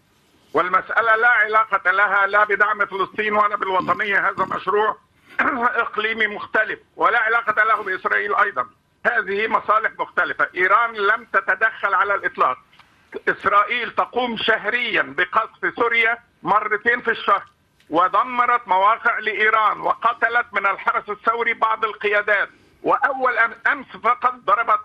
والمسألة لا علاقة لها لا بدعم فلسطين ولا بالوطنية. هذا مشروع إقليمي مختلف ولا علاقة له بإسرائيل أيضا. هذه مصالح مختلفة. إيران لم تتدخل على الإطلاق. إسرائيل تقوم شهريا بقصف سوريا مرتين في الشهر ودمرت مواقع لإيران وقتلت من الحرس الثوري بعض القيادات. وأول أم- أمس فقط ضربت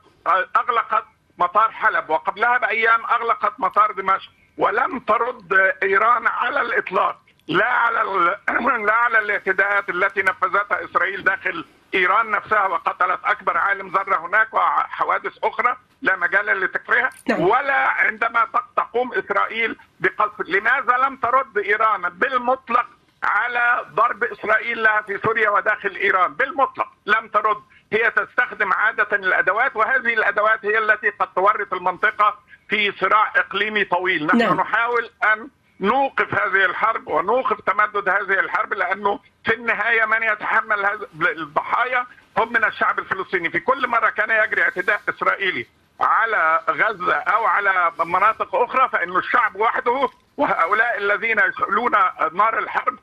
أغلقت مطار حلب وقبلها بأيام أغلقت مطار دمشق. ولم ترد إيران على الإطلاق لا على ال- لا على الاعتداءات التي نفذتها إسرائيل داخل إيران نفسها وقتلت أكبر عالم ذرة هناك وحوادث أخرى لا مجال لذكرها نعم. ولا عندما تق- تقوم إسرائيل بقصف. لماذا لم ترد إيران بالمطلق على ضرب إسرائيل لها في سوريا وداخل إيران؟ بالمطلق لم ترد. هي تستخدم عادة الأدوات وهذه الأدوات هي التي قد تورط المنطقة في صراع إقليمي طويل. نحن نعم. نحاول أن نوقف هذه الحرب ونوقف تمدد هذه الحرب لأنه في النهاية من يتحمل هذا الضحايا هم من الشعب الفلسطيني. في كل مرة كان يجري اعتداء إسرائيلي على غزة أو على مناطق أخرى فإن الشعب وحده وهؤلاء الذين يشعلون نار الحرب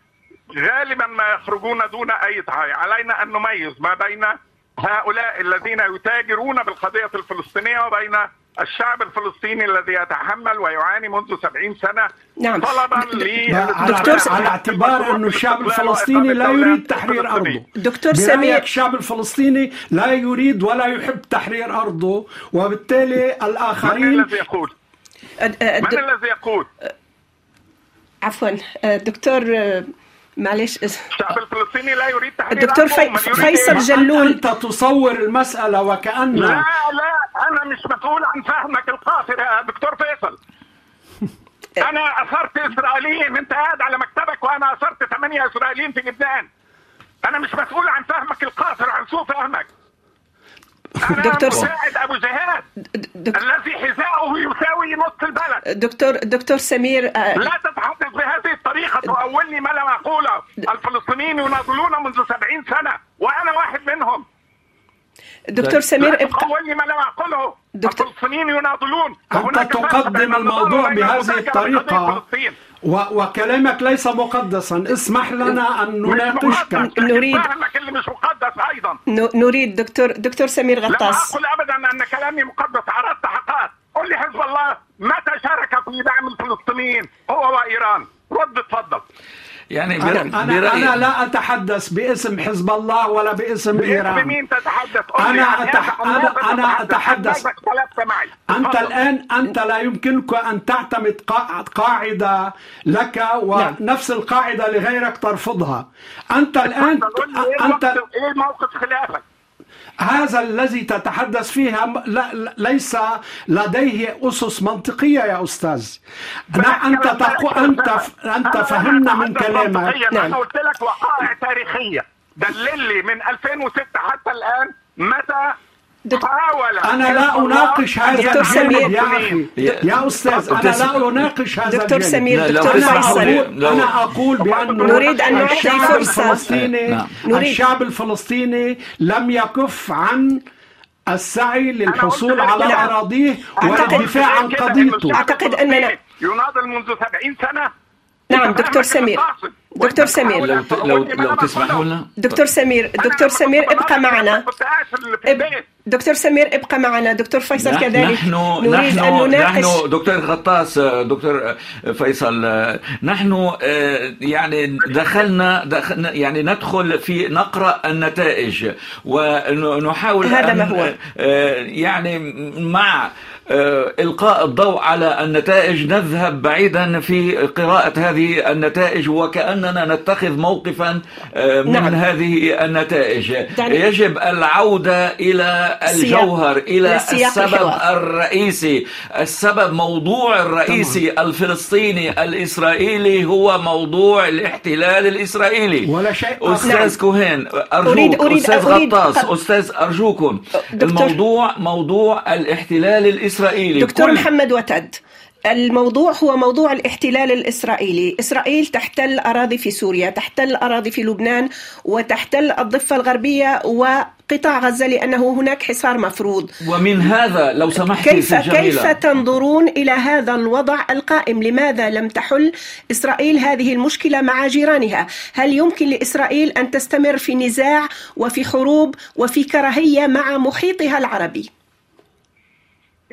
غالبا ما يخرجون دون أي ضحايا علينا أن نميز ما بين هؤلاء الذين يتاجرون بالقضية الفلسطينية وبين الشعب الفلسطيني الذي يتحمل ويعاني منذ سبعين سنة نعم. طلبا على, دكتور- على اعتبار أن الشعب الفلسطيني لا يريد تحرير أرضه دكتور سمير الشعب الفلسطيني لا يريد ولا يحب تحرير أرضه وبالتالي من الآخرين الذي يقول؟ من الذي يقول؟ عفوا دكتور معلش الشعب الفلسطيني لا يريد تحرير الدكتور. في- يريد فيصل إيه؟ جلول أنت تصور المسألة وكأن لا لا أنا مش مسؤول عن فهمك القاصر يا دكتور فيصل أنا أثرت إسرائيليين أنت قاعد على مكتبك وأنا أثرت ثمانية إسرائيليين في لبنان أنا مش مسؤول عن فهمك القاصر عن سوء فهمك دكتور س- مساعد أبو جهاد دك- الذي حذاؤه يساوي نصف البلد. دكتور دكتور سمير آه، لا تتحدث بهذه الطريقة تؤولني ما لم أقوله. الفلسطينيين يناضلون منذ سبعين سنة وأنا واحد منهم. دكتور سمير لا ابقى تقولني ما لم أقوله. دكتور- الفلسطينيين يناضلون. فرق تقدم الموضوع بهذه المذاكرة وكلامك ليس مقدسا. اسمح لنا أن نناقشك. نريد- اللي مش مقدس أيضا. نريد دكتور دكتور سمير غطاس. أقل أبدا أن كلامي مقدس عرضت حقائق قل لي حزب الله متى شارك في دعم الفلسطينيين هو وإيران؟ رد اتفضل يعني أنا, بر- أنا, لا أتحدث باسم حزب الله ولا باسم إيران. مين تتحدث؟ أنا عن أتح- أنا- أنا؟ أتحدث. معي أنت. الآن أنت لا يمكنك أن تعتمد قا- قاعدة لك ونفس القاعدة لغيرك ترفضها. أنت الآن إيه أنت إيه موقف خلافك؟ هذا الذي تتحدث فيها م- لا لا- ليس لديه أسس منطقية يا أستاذ لا أنت تقو أنت ف- أنت فهمنا من كلامك نعم. نعم. أنا قلت لك وقائع تاريخية دلل لي من 2006 حتى الآن متى دك- حاول. أنا لا أناقش هذا دكتور سمير. يا أخي يا- أستاذ أنا لا أناقش هذا دكتور سمير دكتور فيصل. أنا أقول بأن نريد أن نعطي الشعب فرصة. الفلسطيني نعم. نريد- الشعب الفلسطيني لم يكف عن السعي للحصول على قلت والدفاع عن قضيته. أننا- الفلسطيني يناضل منذ 70 سنة. نعم دكتور سمير. دكتور سمير. لو لو لو تسمحوا لنا. دكتور سمير دكتور سمير ابقى معنا. دكتور سمير ابقى معنا. دكتور فيصل كذلك. نحن نريد نحن أن نناقش نحن دكتور غطاس دكتور فيصل نحن آه، يعني دخلنا, دخلنا يعني ندخل في نقرأ النتائج. ونحاول هذا ما هو. آه، يعني مع آه، إلقاء الضوء على النتائج نذهب بعيدا في قراءة هذه النتائج وكأننا نتخذ موقفا آه، من نعم. هذه النتائج دعني- يجب العودة إلى السياق- الجوهر إلى السبب الحوار. الرئيسي السبب موضوع الرئيسي الفلسطيني الإسرائيلي هو موضوع الاحتلال الإسرائيلي ولا شيء. أستاذ نعم. كوهين أرجوك أريد- أريد- أستاذ أريد- غطاس قط- أستاذ أرجوكم دكتور- الموضوع موضوع الاحتلال الإسرائيلي دكتور كل- محمد وتد الموضوع هو موضوع الاحتلال الإسرائيلي إسرائيل تحتل أراضي في سوريا تحتل أراضي في لبنان وتحتل الضفة الغربية وقطاع غزة لأنه هناك حصار مفروض ومن هذا لو سمحت كيف كيف تنظرون إلى هذا الوضع القائم؟ لماذا لم تحل إسرائيل هذه المشكلة مع جيرانها؟ هل يمكن لإسرائيل أن تستمر في نزاع وفي حروب وفي كراهية مع محيطها العربي؟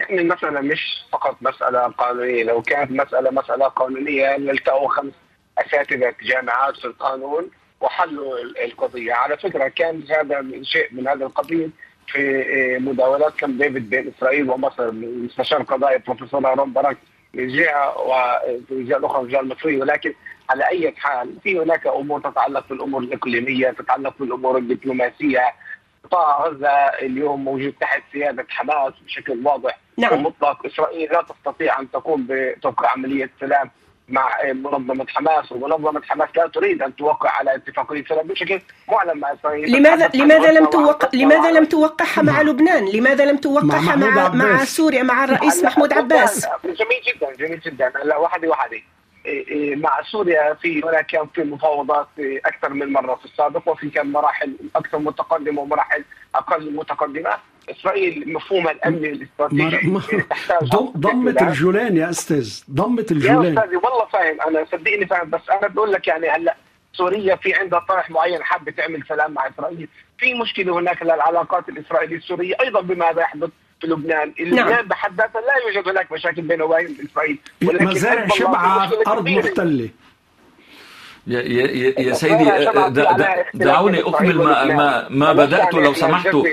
يعني المسألة مش فقط مسألة قانونية. لو كانت مسألة مسألة قانونية لالتقوا خمس أساتذة جامعات في القانون وحلوا ال- القضية. على فكرة كان هذا شيء من هذا القبيل في مداولات كان ديفيد بين إسرائيل ومصر. مستشار قضائي بروفيسور هارون باراك من جهة وفي الجهة الأخرى من الجهة المصرية ولكن على أي حال في هناك أمور تتعلق بالأمور الإقليمية تتعلق بالأمور الدبلوماسية قطاع غزة اليوم موجود تحت سيادة حماس بشكل واضح نعم. ومطلق إسرائيل لا تستطيع أن تقوم بتوقيع عملية سلام مع منظمة حماس ومنظمة حماس لا تريد أن توقع على اتفاقية سلام بشكل معلن مع إسرائيل لماذا لماذا لم توقع لماذا لم توقعها مع لبنان؟ لماذا لم توقعها مع مع عباس. سوريا مع الرئيس محمود عباس؟ جميل جدا جميل جدا هلا إيه إيه مع سوريا في هناك كان في مفاوضات أكثر من مرة في السابق وفي كان مراحل أكثر متقدمة ومراحل أقل متقدمة. إسرائيل مفهومها الامني الاستراتيجي تحتاج ضم- ضمت الجولان يا أستاذ ضمت يا الجولان. أستاذي والله فاهم أنا صدقني فاهم بس أنا بقول لك يعني هلأ سوريا في عندها طرح معين حابة تعمل سلام مع إسرائيل. في مشكلة هناك للعلاقات الإسرائيلية السورية أيضا بماذا يحدث؟ في لبنان، لبنان نعم. بحد ذاتها لا يوجد هناك مشاكل بينه وبين اسرائيل ولكن مزارع شبعة كبيرة. محتلة يا, يا, سيدي دعوني إسرائيل ما. ما, ما يعني لو.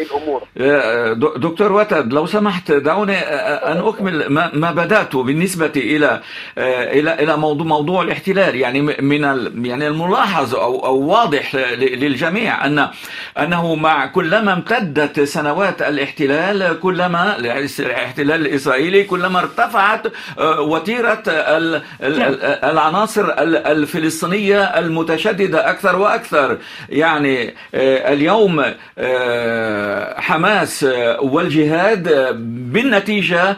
يا د- دكتور وتد لو سمحت دعوني أن أكمل ما, ما بدأت بالنسبة إلى إلى إلى موضوع موضوع الاحتلال يعني من ال- يعني الملاحظ أو أو واضح للجميع أن أنه مع كلما امتدت سنوات الاحتلال كلما الاحتلال الإسرائيلي كلما ارتفعت ال- ال- العناصر ال- المتشددة أكثر وأكثر. يعني آه، اليوم آه، حماس آه، والجهاد بالنتيجة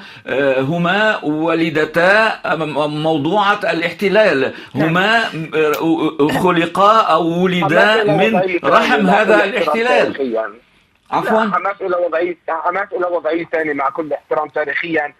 هما ولدتا موضوعة الاحتلال. هما آه، خلقا أو ولدا من رحم هذا الاحتلال. عفوا. حماس إلى وضعية حماس إلى وضعية ثانية مع كل احترام تاريخيا.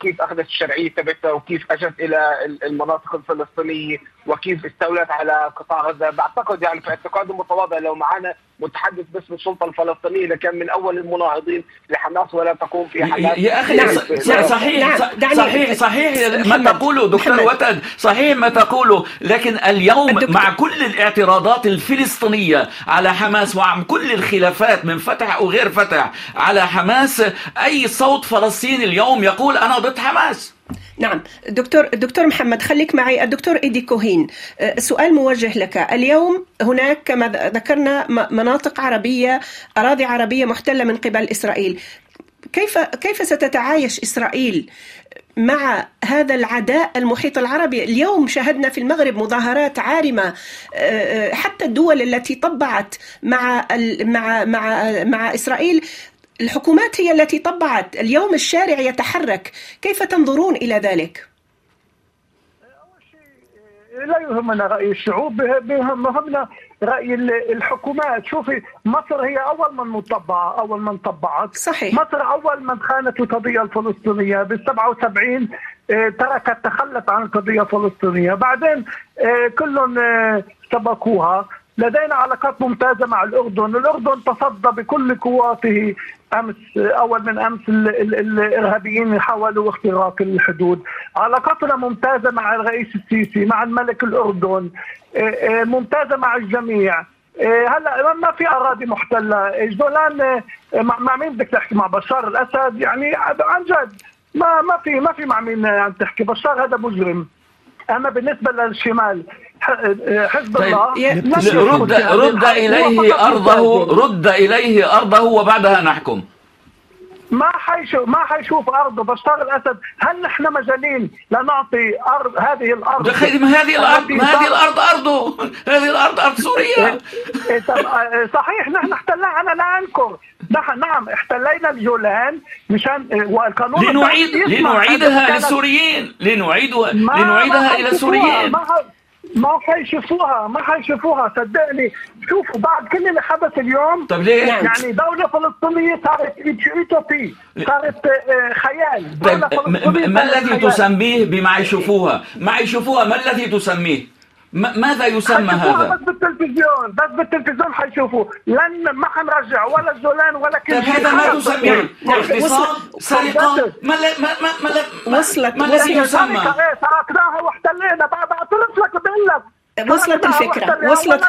كيف أخذت الشرعية تبعتها وكيف أجت إلى ال- المناطق الفلسطينية وكيف استولت على قطاع غزة. بعتقد يعني في اعتقادي المتواضع لو معنا متحدث باسم السلطة الفلسطينية لكان من أول المناهضين لحماس ولا تقوم في حماس. يا أخي نعم، نعم، صحيح نعم، ص- دعني- صحيح صحيح ما تقوله دكتور محمد. وتد صحيح ما تقوله لكن اليوم الدكتور- مع كل الاعتراضات الفلسطينية على حماس ومع كل الخلافات من فتح أو غير فتح على حماس أي صوت فلسطيني اليوم يقول أنا ضد حماس؟ نعم. دكتور دكتور محمد خليك معي. الدكتور إيدي كوهين أه، سؤال موجه لك. اليوم هناك كما ذكرنا مناطق عربية أراضي عربية محتلة من قبل إسرائيل. كيف كيف ستتعايش إسرائيل مع هذا العداء المحيط العربي؟ اليوم شاهدنا في المغرب مظاهرات عارمة أه، حتى الدول التي طبعت مع مع مع مع إسرائيل الحكومات هي التي طبعت اليوم الشارع يتحرك. كيف تنظرون إلى ذلك؟ لا يهمنا رأي الشعوب بيهمنا رأي ال- الحكومات. شوفي مصر هي أول من مطبعة أول من طبعت. صحيح. مصر أول من خانت القضية الفلسطينية. بال 77 آه، تركت تخلت عن القضية الفلسطينية. بعدين آه، كلهم آه، سبقوها. لدينا علاقات ممتازة مع الأردن. الأردن تصدى بكل قواته. أمس أول من أمس ال ال الإرهابيين حاولوا اختراق الحدود. علاقاتنا ممتازة مع الرئيس السيسي مع الملك الأردن ممتازة مع الجميع. هلا ما في أراضي محتلة. جولان مع مين بدك تحكي؟ مع بشار الأسد؟ يعني عن جد ما ما في ما في مع مين عم تحكي. بشار هذا مجرم. أما بالنسبة للشمال حزب طيب الله رد رد إليه ارضه رد إليه أرضه وبعدها نحكم. ما حيشوف ما حيشوف ارضه بشار الأسد. هل نحن مجانين لنعطي ارض هذه الأرض؟ ما هذه الأرض ما هذه الأرض أرضه. هذه الأرض أرض سوريا صحيح نحن احتلناها. أنا لا أنكر. نحن نعم احتلينا الجولان مشان والقانون لنعيد لنعيدها للسوريين. لنعيدها لنعيدها إلى السوريين. ما حيشوفوها ما حيشوفوها صدقني شوفوا بعد كل اللي حدث اليوم طب ليه؟ يعني دولة فلسطينية صارت يوتوبي صارت خيال طيب ما الذي تسميه بما يشوفوها؟ ما يشوفوها ما الذي تسميه؟ ماذا يسمى هذا؟ بس بالتلفزيون بس بالتلفزيون حيشوفوا. لن ما حنرجع ولا الجولان ولا كل شيء هذا ما تسميه اغتصاب سرقة. ما ما ما ما وصلت ما الذي يسمى؟ سرقناها واحتلينا. لك بقول لك وصلت الفكرة؟ وصلت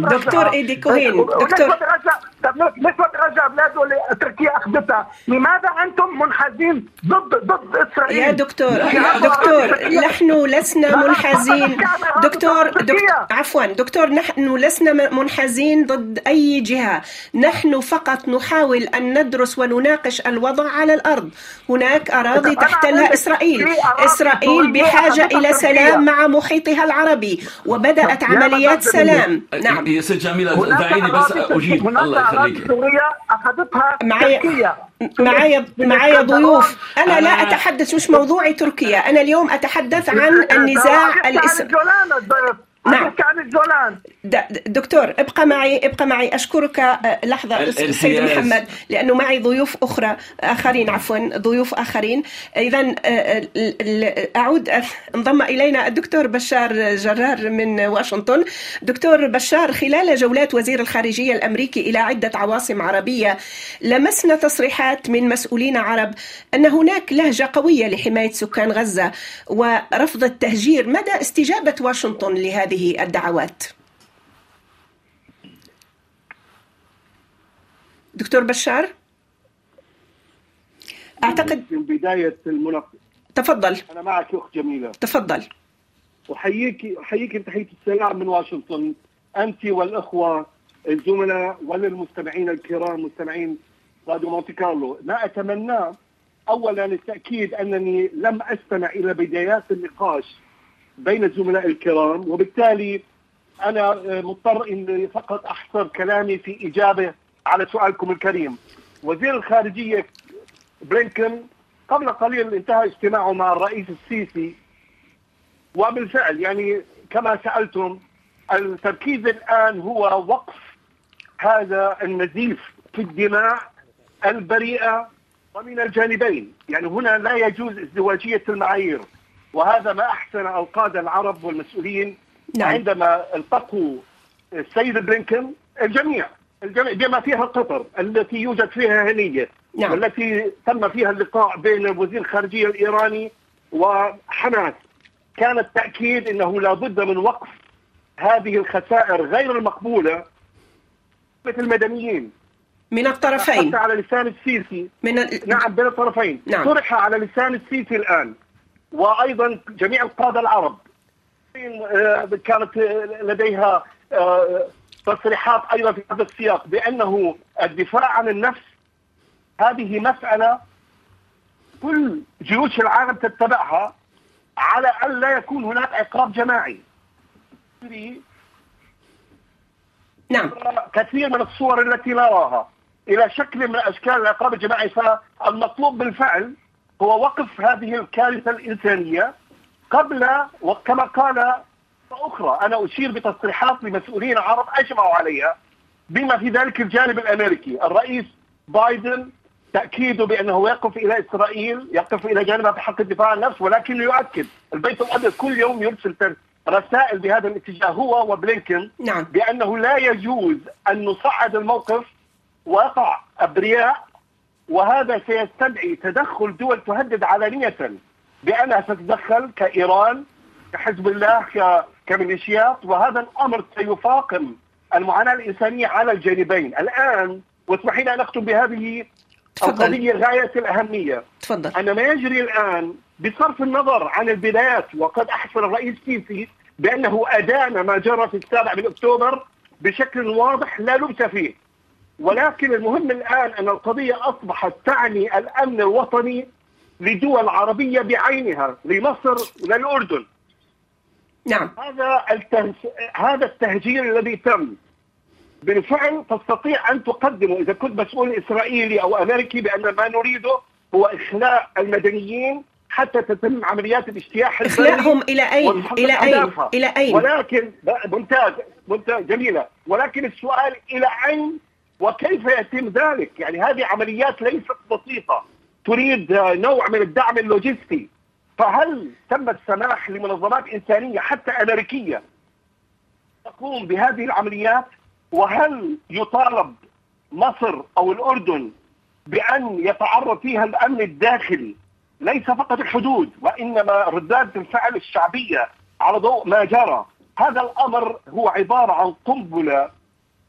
دكتور إيدي كوهين دكتور ما ترجع؟ بلاده تركيا أخذتها؟ لماذا أنتم منحازين ضد ضد إسرائيل؟ يا دكتور دكتور نحن لسنا منحازين. دكتور, دكتور عفوا دكتور نحن لسنا منحازين ضد أي جهة، نحن فقط نحاول أن ندرس ونناقش الوضع على الأرض، هناك أراضي تحتلها إسرائيل، إسرائيل بحاجة إلى سلام مع محيطها العربي. وبدات عمليات سلام، نعم. يا ست جميلة دعيني بس أجيب. الله يخليك. تركيا. معايا معايا ضيوف. أنا لا أتحدث مش موضوعي تركيا. أنا اليوم أتحدث عن النزاع الاسم نعم. عن الجولان. دكتور ابقى معي ابقى معي. أشكرك لحظة السيد محمد لأنه معي ضيوف أخرى آخرين عفوا ضيوف آخرين. اذا أعود انضم إلينا الدكتور بشار جرار من واشنطن. دكتور بشار خلال جولات وزير الخارجية الأمريكي إلى عدة عواصم عربية لمسنا تصريحات من مسؤولين عرب أن هناك لهجة قوية لحماية سكان غزة ورفض التهجير. مدى استجابة واشنطن لهذه هذه الدعوات. دكتور بشار أعتقد من بداية المناقشه تفضل. أنا معك أخت جميلة. تفضل. أحييك أحييك تحية السلام من واشنطن. أنت والأخوة الزملاء وللمستمعين الكرام مستمعين راديو مونتي كارلو. ما اتمناه اولا التاكيد أنني لم أستمع إلى بدايات النقاش. بين الزملاء الكرام وبالتالي أنا مضطر إني فقط أحصر كلامي في إجابة على سؤالكم الكريم. وزير الخارجية بلينكن قبل قليل انتهى اجتماعه مع الرئيس السيسي وبالفعل يعني كما سألتم التركيز الآن هو وقف هذا النزيف في الدماء البريئة ومن الجانبين، يعني هنا لا يجوز ازدواجية المعايير. وهذا ما أحسن القاده العرب والمسؤولين نعم. عندما التقوا السيد بلينكن الجميع الجميع بما فيها قطر التي يوجد فيها هنية نعم. والتي تم فيها اللقاء بين وزير الخارجية الإيراني وحماس كان التأكيد إنه لا بد من وقف هذه الخسائر غير المقبولة مثل المدنيين من الطرفين حتى على لسان السيسي من ال... نعم بين الطرفين نعم. طرح على لسان السيسي الآن وأيضا جميع القادة العرب كانت لديها تصريحات أيضا في هذا السياق بأنه الدفاع عن النفس هذه مسألة كل جيوش العالم تتبعها على أن لا يكون هناك عقاب جماعي. نعم كثير من الصور التي نراها إلى شكل من أشكال العقاب الجماعي فالمطلوب بالفعل هو وقف هذه الكارثة الإنسانية قبل وكما قال أخرى أنا أشير بتصريحات لمسؤولين عرب أجمعوا عليها بما في ذلك الجانب الأمريكي الرئيس بايدن تأكيده بأنه يقف إلى إسرائيل يقف إلى جانبها بحق الدفاع عن النفس ولكنه يؤكد البيت الأبيض كل يوم يرسل رسائل بهذا الاتجاه هو وبلينكن نعم. بأنه لا يجوز أن نصعد الموقف ويقع أبرياء وهذا سيستدعي تدخل دول تهدد علانيه بانها ستتدخل كإيران كحزب الله. كميليشيات وهذا الأمر سيفاقم المعاناة الإنسانية على الجانبين الآن واسمحي لي أن أختم بهذه تفضل. القضية غاية الأهمية تفضل أن ما يجري الآن بصرف النظر عن البدايات وقد أحسن الرئيس السيسي بأنه أدان ما جرى في السابع من أكتوبر بشكل واضح لا لبس فيه ولكن المهم الآن أن القضية أصبحت تعني الأمن الوطني لدول عربية بعينها لمصر وللأردن نعم هذا التهج... هذا التهجير الذي تم بالفعل تستطيع أن تقدمه إذا كنت مسؤول إسرائيلي أو أمريكي بأن ما نريده هو إخلاء المدنيين حتى تتم عمليات الاجتياح أين؟ ومحقق إلى أين؟ أهدافها. إلى أين؟ ولكن ممتاز ممتاز جميلة ولكن السؤال إلى أين وكيف يتم ذلك؟ يعني هذه عمليات ليست بسيطة. تريد نوع من الدعم اللوجستي. فهل تم السماح لمنظمات إنسانية حتى أمريكية تقوم بهذه العمليات؟ وهل يطالب مصر أو الأردن بأن يتعرض فيها الأمن الداخلي؟ ليس فقط الحدود وإنما ردات الفعل الشعبية على ضوء ما جرى. هذا الأمر هو عبارة عن قنبلة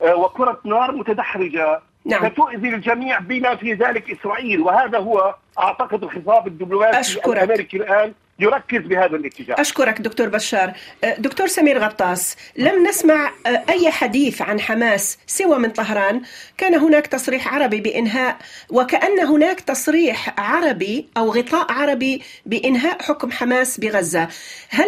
آه، وكرة نار متدحرجة. نعم. ستؤذي الجميع بما في ذلك إسرائيل. وهذا هو أعتقد الخطاب الدبلوماسي أشكرك. الأمريكي الآن يركز بهذا الاتجاه. أشكرك دكتور بشار. أه، دكتور سمير غطاس لم نسمع أه، أي حديث عن حماس سوى من طهران؟ كان هناك تصريح عربي بإنهاء وكأن هناك تصريح عربي أو غطاء عربي بإنهاء حكم حماس بغزة. هل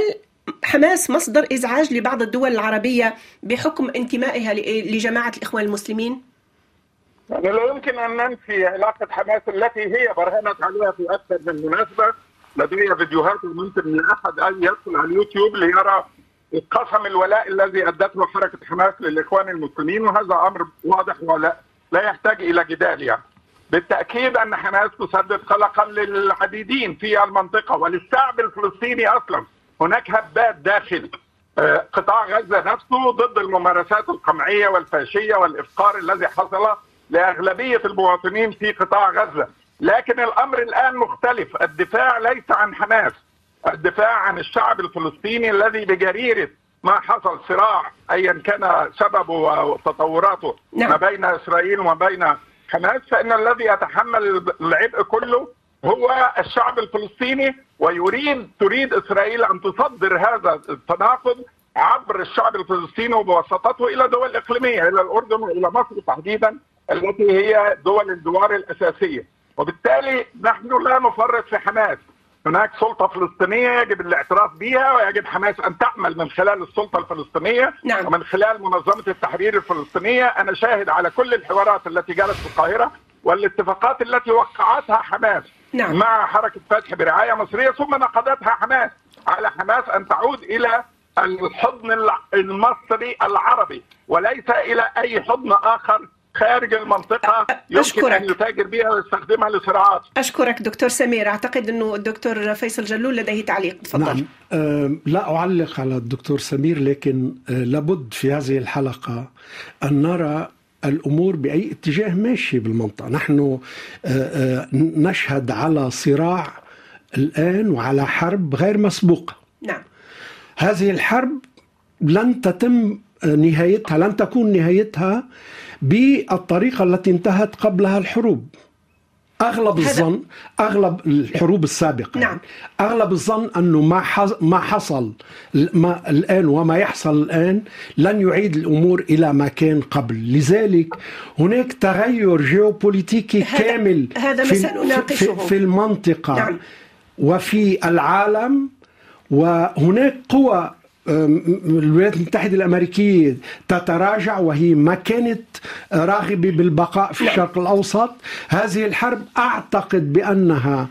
حماس مصدر إزعاج لبعض الدول العربية بحكم انتمائها ل- لجماعة الإخوان المسلمين؟ يعني لا يمكن أن ننفي علاقة حماس التي هي برهنت عليها في أكثر من مناسبة لدي فيديوهات ممكن لاحد ان يدخل على اليوتيوب ليرى قسم الولاء الذي أدته حركة حماس للإخوان المسلمين وهذا أمر واضح ولا لا يحتاج إلى جدال يعني. بالتأكيد أن حماس تسبب قلقا للعديدين في المنطقة وللشعب الفلسطيني أصلا هناك هبات داخل آه، قطاع غزة نفسه ضد الممارسات القمعية والفاشية والإفقار الذي حصل لأغلبية المواطنين في قطاع غزة. لكن الأمر الآن مختلف. الدفاع ليس عن حماس. الدفاع عن الشعب الفلسطيني الذي بجريرة ما حصل صراع ايا كان سببه وتطوراته نعم. ما بين إسرائيل وما بين حماس فإن الذي يتحمل العبء كله هو الشعب الفلسطيني ويريد تريد إسرائيل أن تصدر هذا التناقض عبر الشعب الفلسطيني وبواسطته إلى دول إقليمية إلى الأردن وإلى مصر تحديدا التي هي دول الجوار الأساسية. وبالتالي نحن لا نفرط في حماس. هناك سلطة فلسطينية يجب الاعتراف بها ويجب حماس أن تعمل من خلال السلطة الفلسطينية. نعم. ومن خلال منظمة التحرير الفلسطينية أنا شاهد على كل الحوارات التي جرت في القاهرة والاتفاقات التي وقعتها حماس. نعم. مع حركة فتح برعاية مصرية ثم نقضتها حماس. على حماس أن تعود إلى الحضن المصري العربي وليس إلى أي حضن آخر خارج المنطقة يمكن أشكرك. ان يتاجر بها ويستخدمها لصراعات. أشكرك دكتور سمير. أعتقد أنه الدكتور فيصل جلول لديه تعليق. تفضل. نعم. آه، لا أعلق على الدكتور سمير لكن آه، لابد في هذه الحلقة أن نرى الأمور بأي اتجاه ماشي بالمنطقة. نحن آه، آه، نشهد على صراع الآن وعلى حرب غير مسبوقة. نعم. هذه الحرب لن تتم نهايتها لن تكون نهايتها بالطريقة التي انتهت قبلها الحروب. أغلب هذا- الظن أغلب الحروب السابقة نعم. أغلب الظن أنه ما ما حصل ما الآن وما يحصل الآن لن يعيد الأمور إلى ما كان قبل لذلك هناك تغير جيوبوليتيكي هذا- كامل هذا في. في, في المنطقة نعم. وفي العالم وهناك قوى الولايات المتحدة الأمريكية تتراجع وهي ما كانت راغبة بالبقاء في نعم. الشرق الأوسط هذه الحرب أعتقد بأنها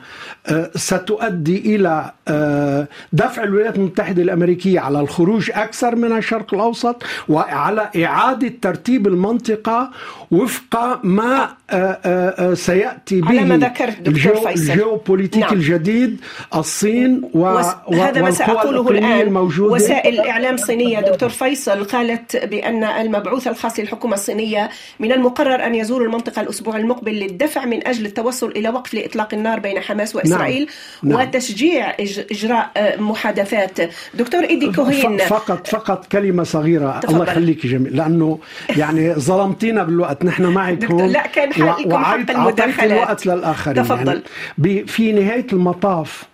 أه، ستؤدي إلى أه، دفع الولايات المتحدة الأمريكية على الخروج أكثر من الشرق الأوسط وعلى إعادة ترتيب المنطقة وفق ما أه، سيأتي على به ما ذكرت دكتور الجيو- فيصل. الجيوبوليتيك نعم. الجديد الصين و... وس- و- هذا ما سأقوله الآن الموجودة وسائل إعلام صينية دكتور فيصل قالت بأن المبعوث الخاص للحكومة الصينية من المقرر أن يزور المنطقة الأسبوع المقبل للدفع من أجل التوصل إلى وقف لإطلاق النار بين حماس وإسرائيل نعم. نعم. وتشجيع إجراء محادثات. دكتور إيدي كوهين. فقط فقط كلمة صغيرة. تفضل. الله يخليك جميل. لأنه يعني ظلمتينا بالوقت. نحن معك هون لا كان حقكم حق المداخلات. الوقت للآخرين. تفضل. يعني في نهاية المطاف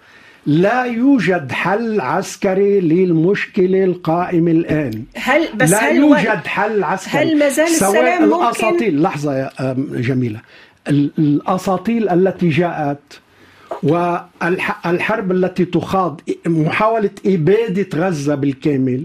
لا يوجد حل عسكري للمشكلة القائمة الآن. هل بس لا هل يوجد حل عسكري. هل ما زال سواء السلام ممكن؟ الأساطيل لحظة يا جميلة. الأساطيل التي جاءت والحرب التي تخاض محاولة إبادة غزة بالكامل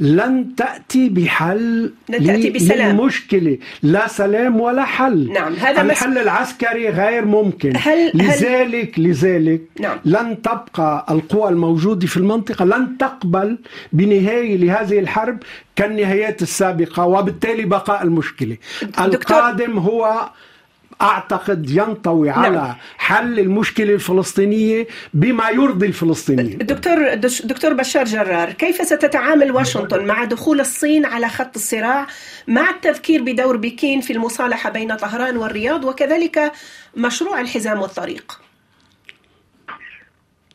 لن تأتي بحل لن تأتي بسلام. للمشكلة. لا سلام ولا حل. نعم هذا الحل مس... العسكري غير ممكن. هل... لذلك هل... لذلك نعم. لن تبقى القوى الموجودة في المنطقة لن تقبل بنهاية لهذه الحرب كالنهايات السابقة وبالتالي بقاء المشكلة. دكتور... القادم هو أعتقد ينطوي نعم. على حل المشكلة الفلسطينية بما يرضي الفلسطينيين. دكتور دكتور بشار جرار، كيف ستتعامل واشنطن مع دخول الصين على خط الصراع مع التذكير بدور بكين في المصالحة بين طهران والرياض وكذلك مشروع الحزام والطريق؟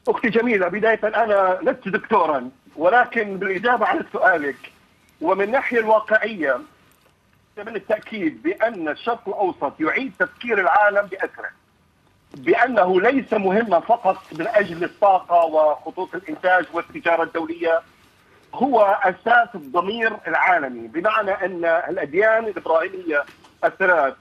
أختي جميلة بداية أنا لست دكتورا ولكن بالإجابة على سؤالك ومن الناحية الواقعية من التأكيد بأن الشرق الأوسط يعيد تفكير العالم بأسره بأنه ليس مهما فقط من أجل الطاقة وخطوط الإنتاج والتجارة الدولية هو أساس الضمير العالمي بمعنى أن الأديان الإبراهيمية الثلاث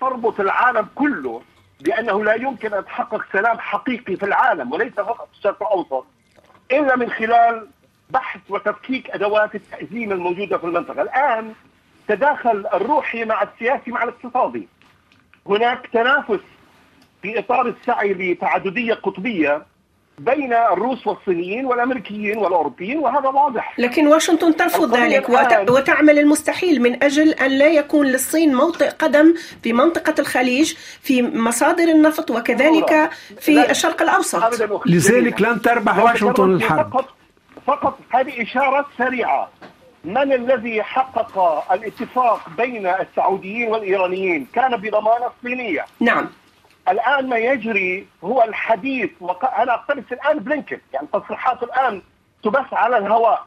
تربط العالم كله بأنه لا يمكن أن تحقق سلام حقيقي في العالم وليس فقط في الشرق الأوسط إلا من خلال بحث وتفكيك أدوات التأزيم الموجودة في المنطقة. الآن تداخل الروحي مع السياسي مع الاقتصادي. هناك تنافس في إطار السعي لتعددية قطبية بين الروس والصينيين والأمريكيين والأوروبيين وهذا واضح. لكن واشنطن ترفض ذلك وت... وتعمل المستحيل من أجل أن لا يكون للصين موطئ قدم في منطقة الخليج في مصادر النفط وكذلك في الشرق الأوسط. لذلك لن تربح واشنطن الحرب. فقط فقط هذه إشارة سريعة. من الذي حقق الاتفاق بين السعوديين والإيرانيين؟ كان بضمانة صينية. نعم. الآن ما يجري هو الحديث وق... أنا اقتبس الآن بلينكن يعني تصريحاته الآن تبث على الهواء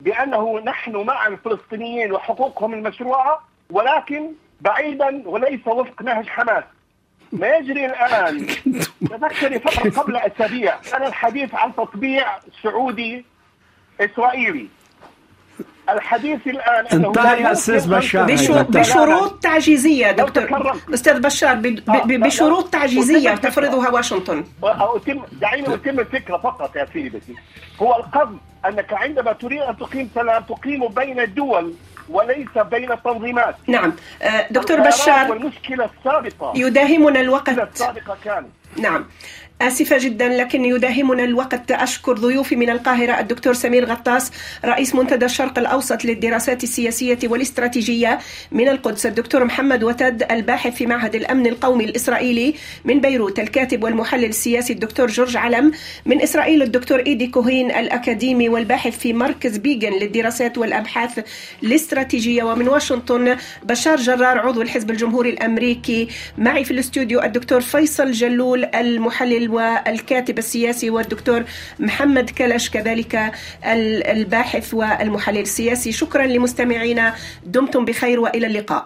بأنه نحن مع الفلسطينيين وحقوقهم المشروعة ولكن بعيدا وليس وفق نهج حماس. ما يجري الآن؟ تذكري فتره قبل أسابيع كان الحديث عن تطبيع سعودي إسرائيلي. الحديث الآن انتهى يا أستاذ بشار. بشو بشروط تعجيزية دكتور. أستاذ بشار بشروط تعجيزية تفرضها واشنطن. أتم دعيني أتم الفكرة فقط يا سيدتي. هو القصد أنك عندما تريد أن تقيم سلام تقيم بين الدول وليس بين التنظيمات نعم. دكتور بشار والمشكلة السابقة. يداهمنا الوقت. السابقة كانت. نعم. آسفة جدا لكن يداهمنا الوقت. أشكر ضيوفي من القاهرة الدكتور سمير غطاس رئيس منتدى الشرق الأوسط للدراسات السياسية والاستراتيجية من القدس الدكتور محمد وتد الباحث في معهد الأمن القومي الإسرائيلي من بيروت. الكاتب والمحلل السياسي الدكتور جورج علم من إسرائيل الدكتور إيدي كوهين الأكاديمي والباحث في مركز بيجن للدراسات والأبحاث الاستراتيجية ومن واشنطن بشار جرار عضو الحزب الجمهوري الأمريكي. معي في الاستوديو الدكتور فيصل جلول المحلل والكاتب السياسي والدكتور محمد كلش كذلك الباحث والمحلل السياسي. شكرا لمستمعينا. دمتم بخير وإلى اللقاء.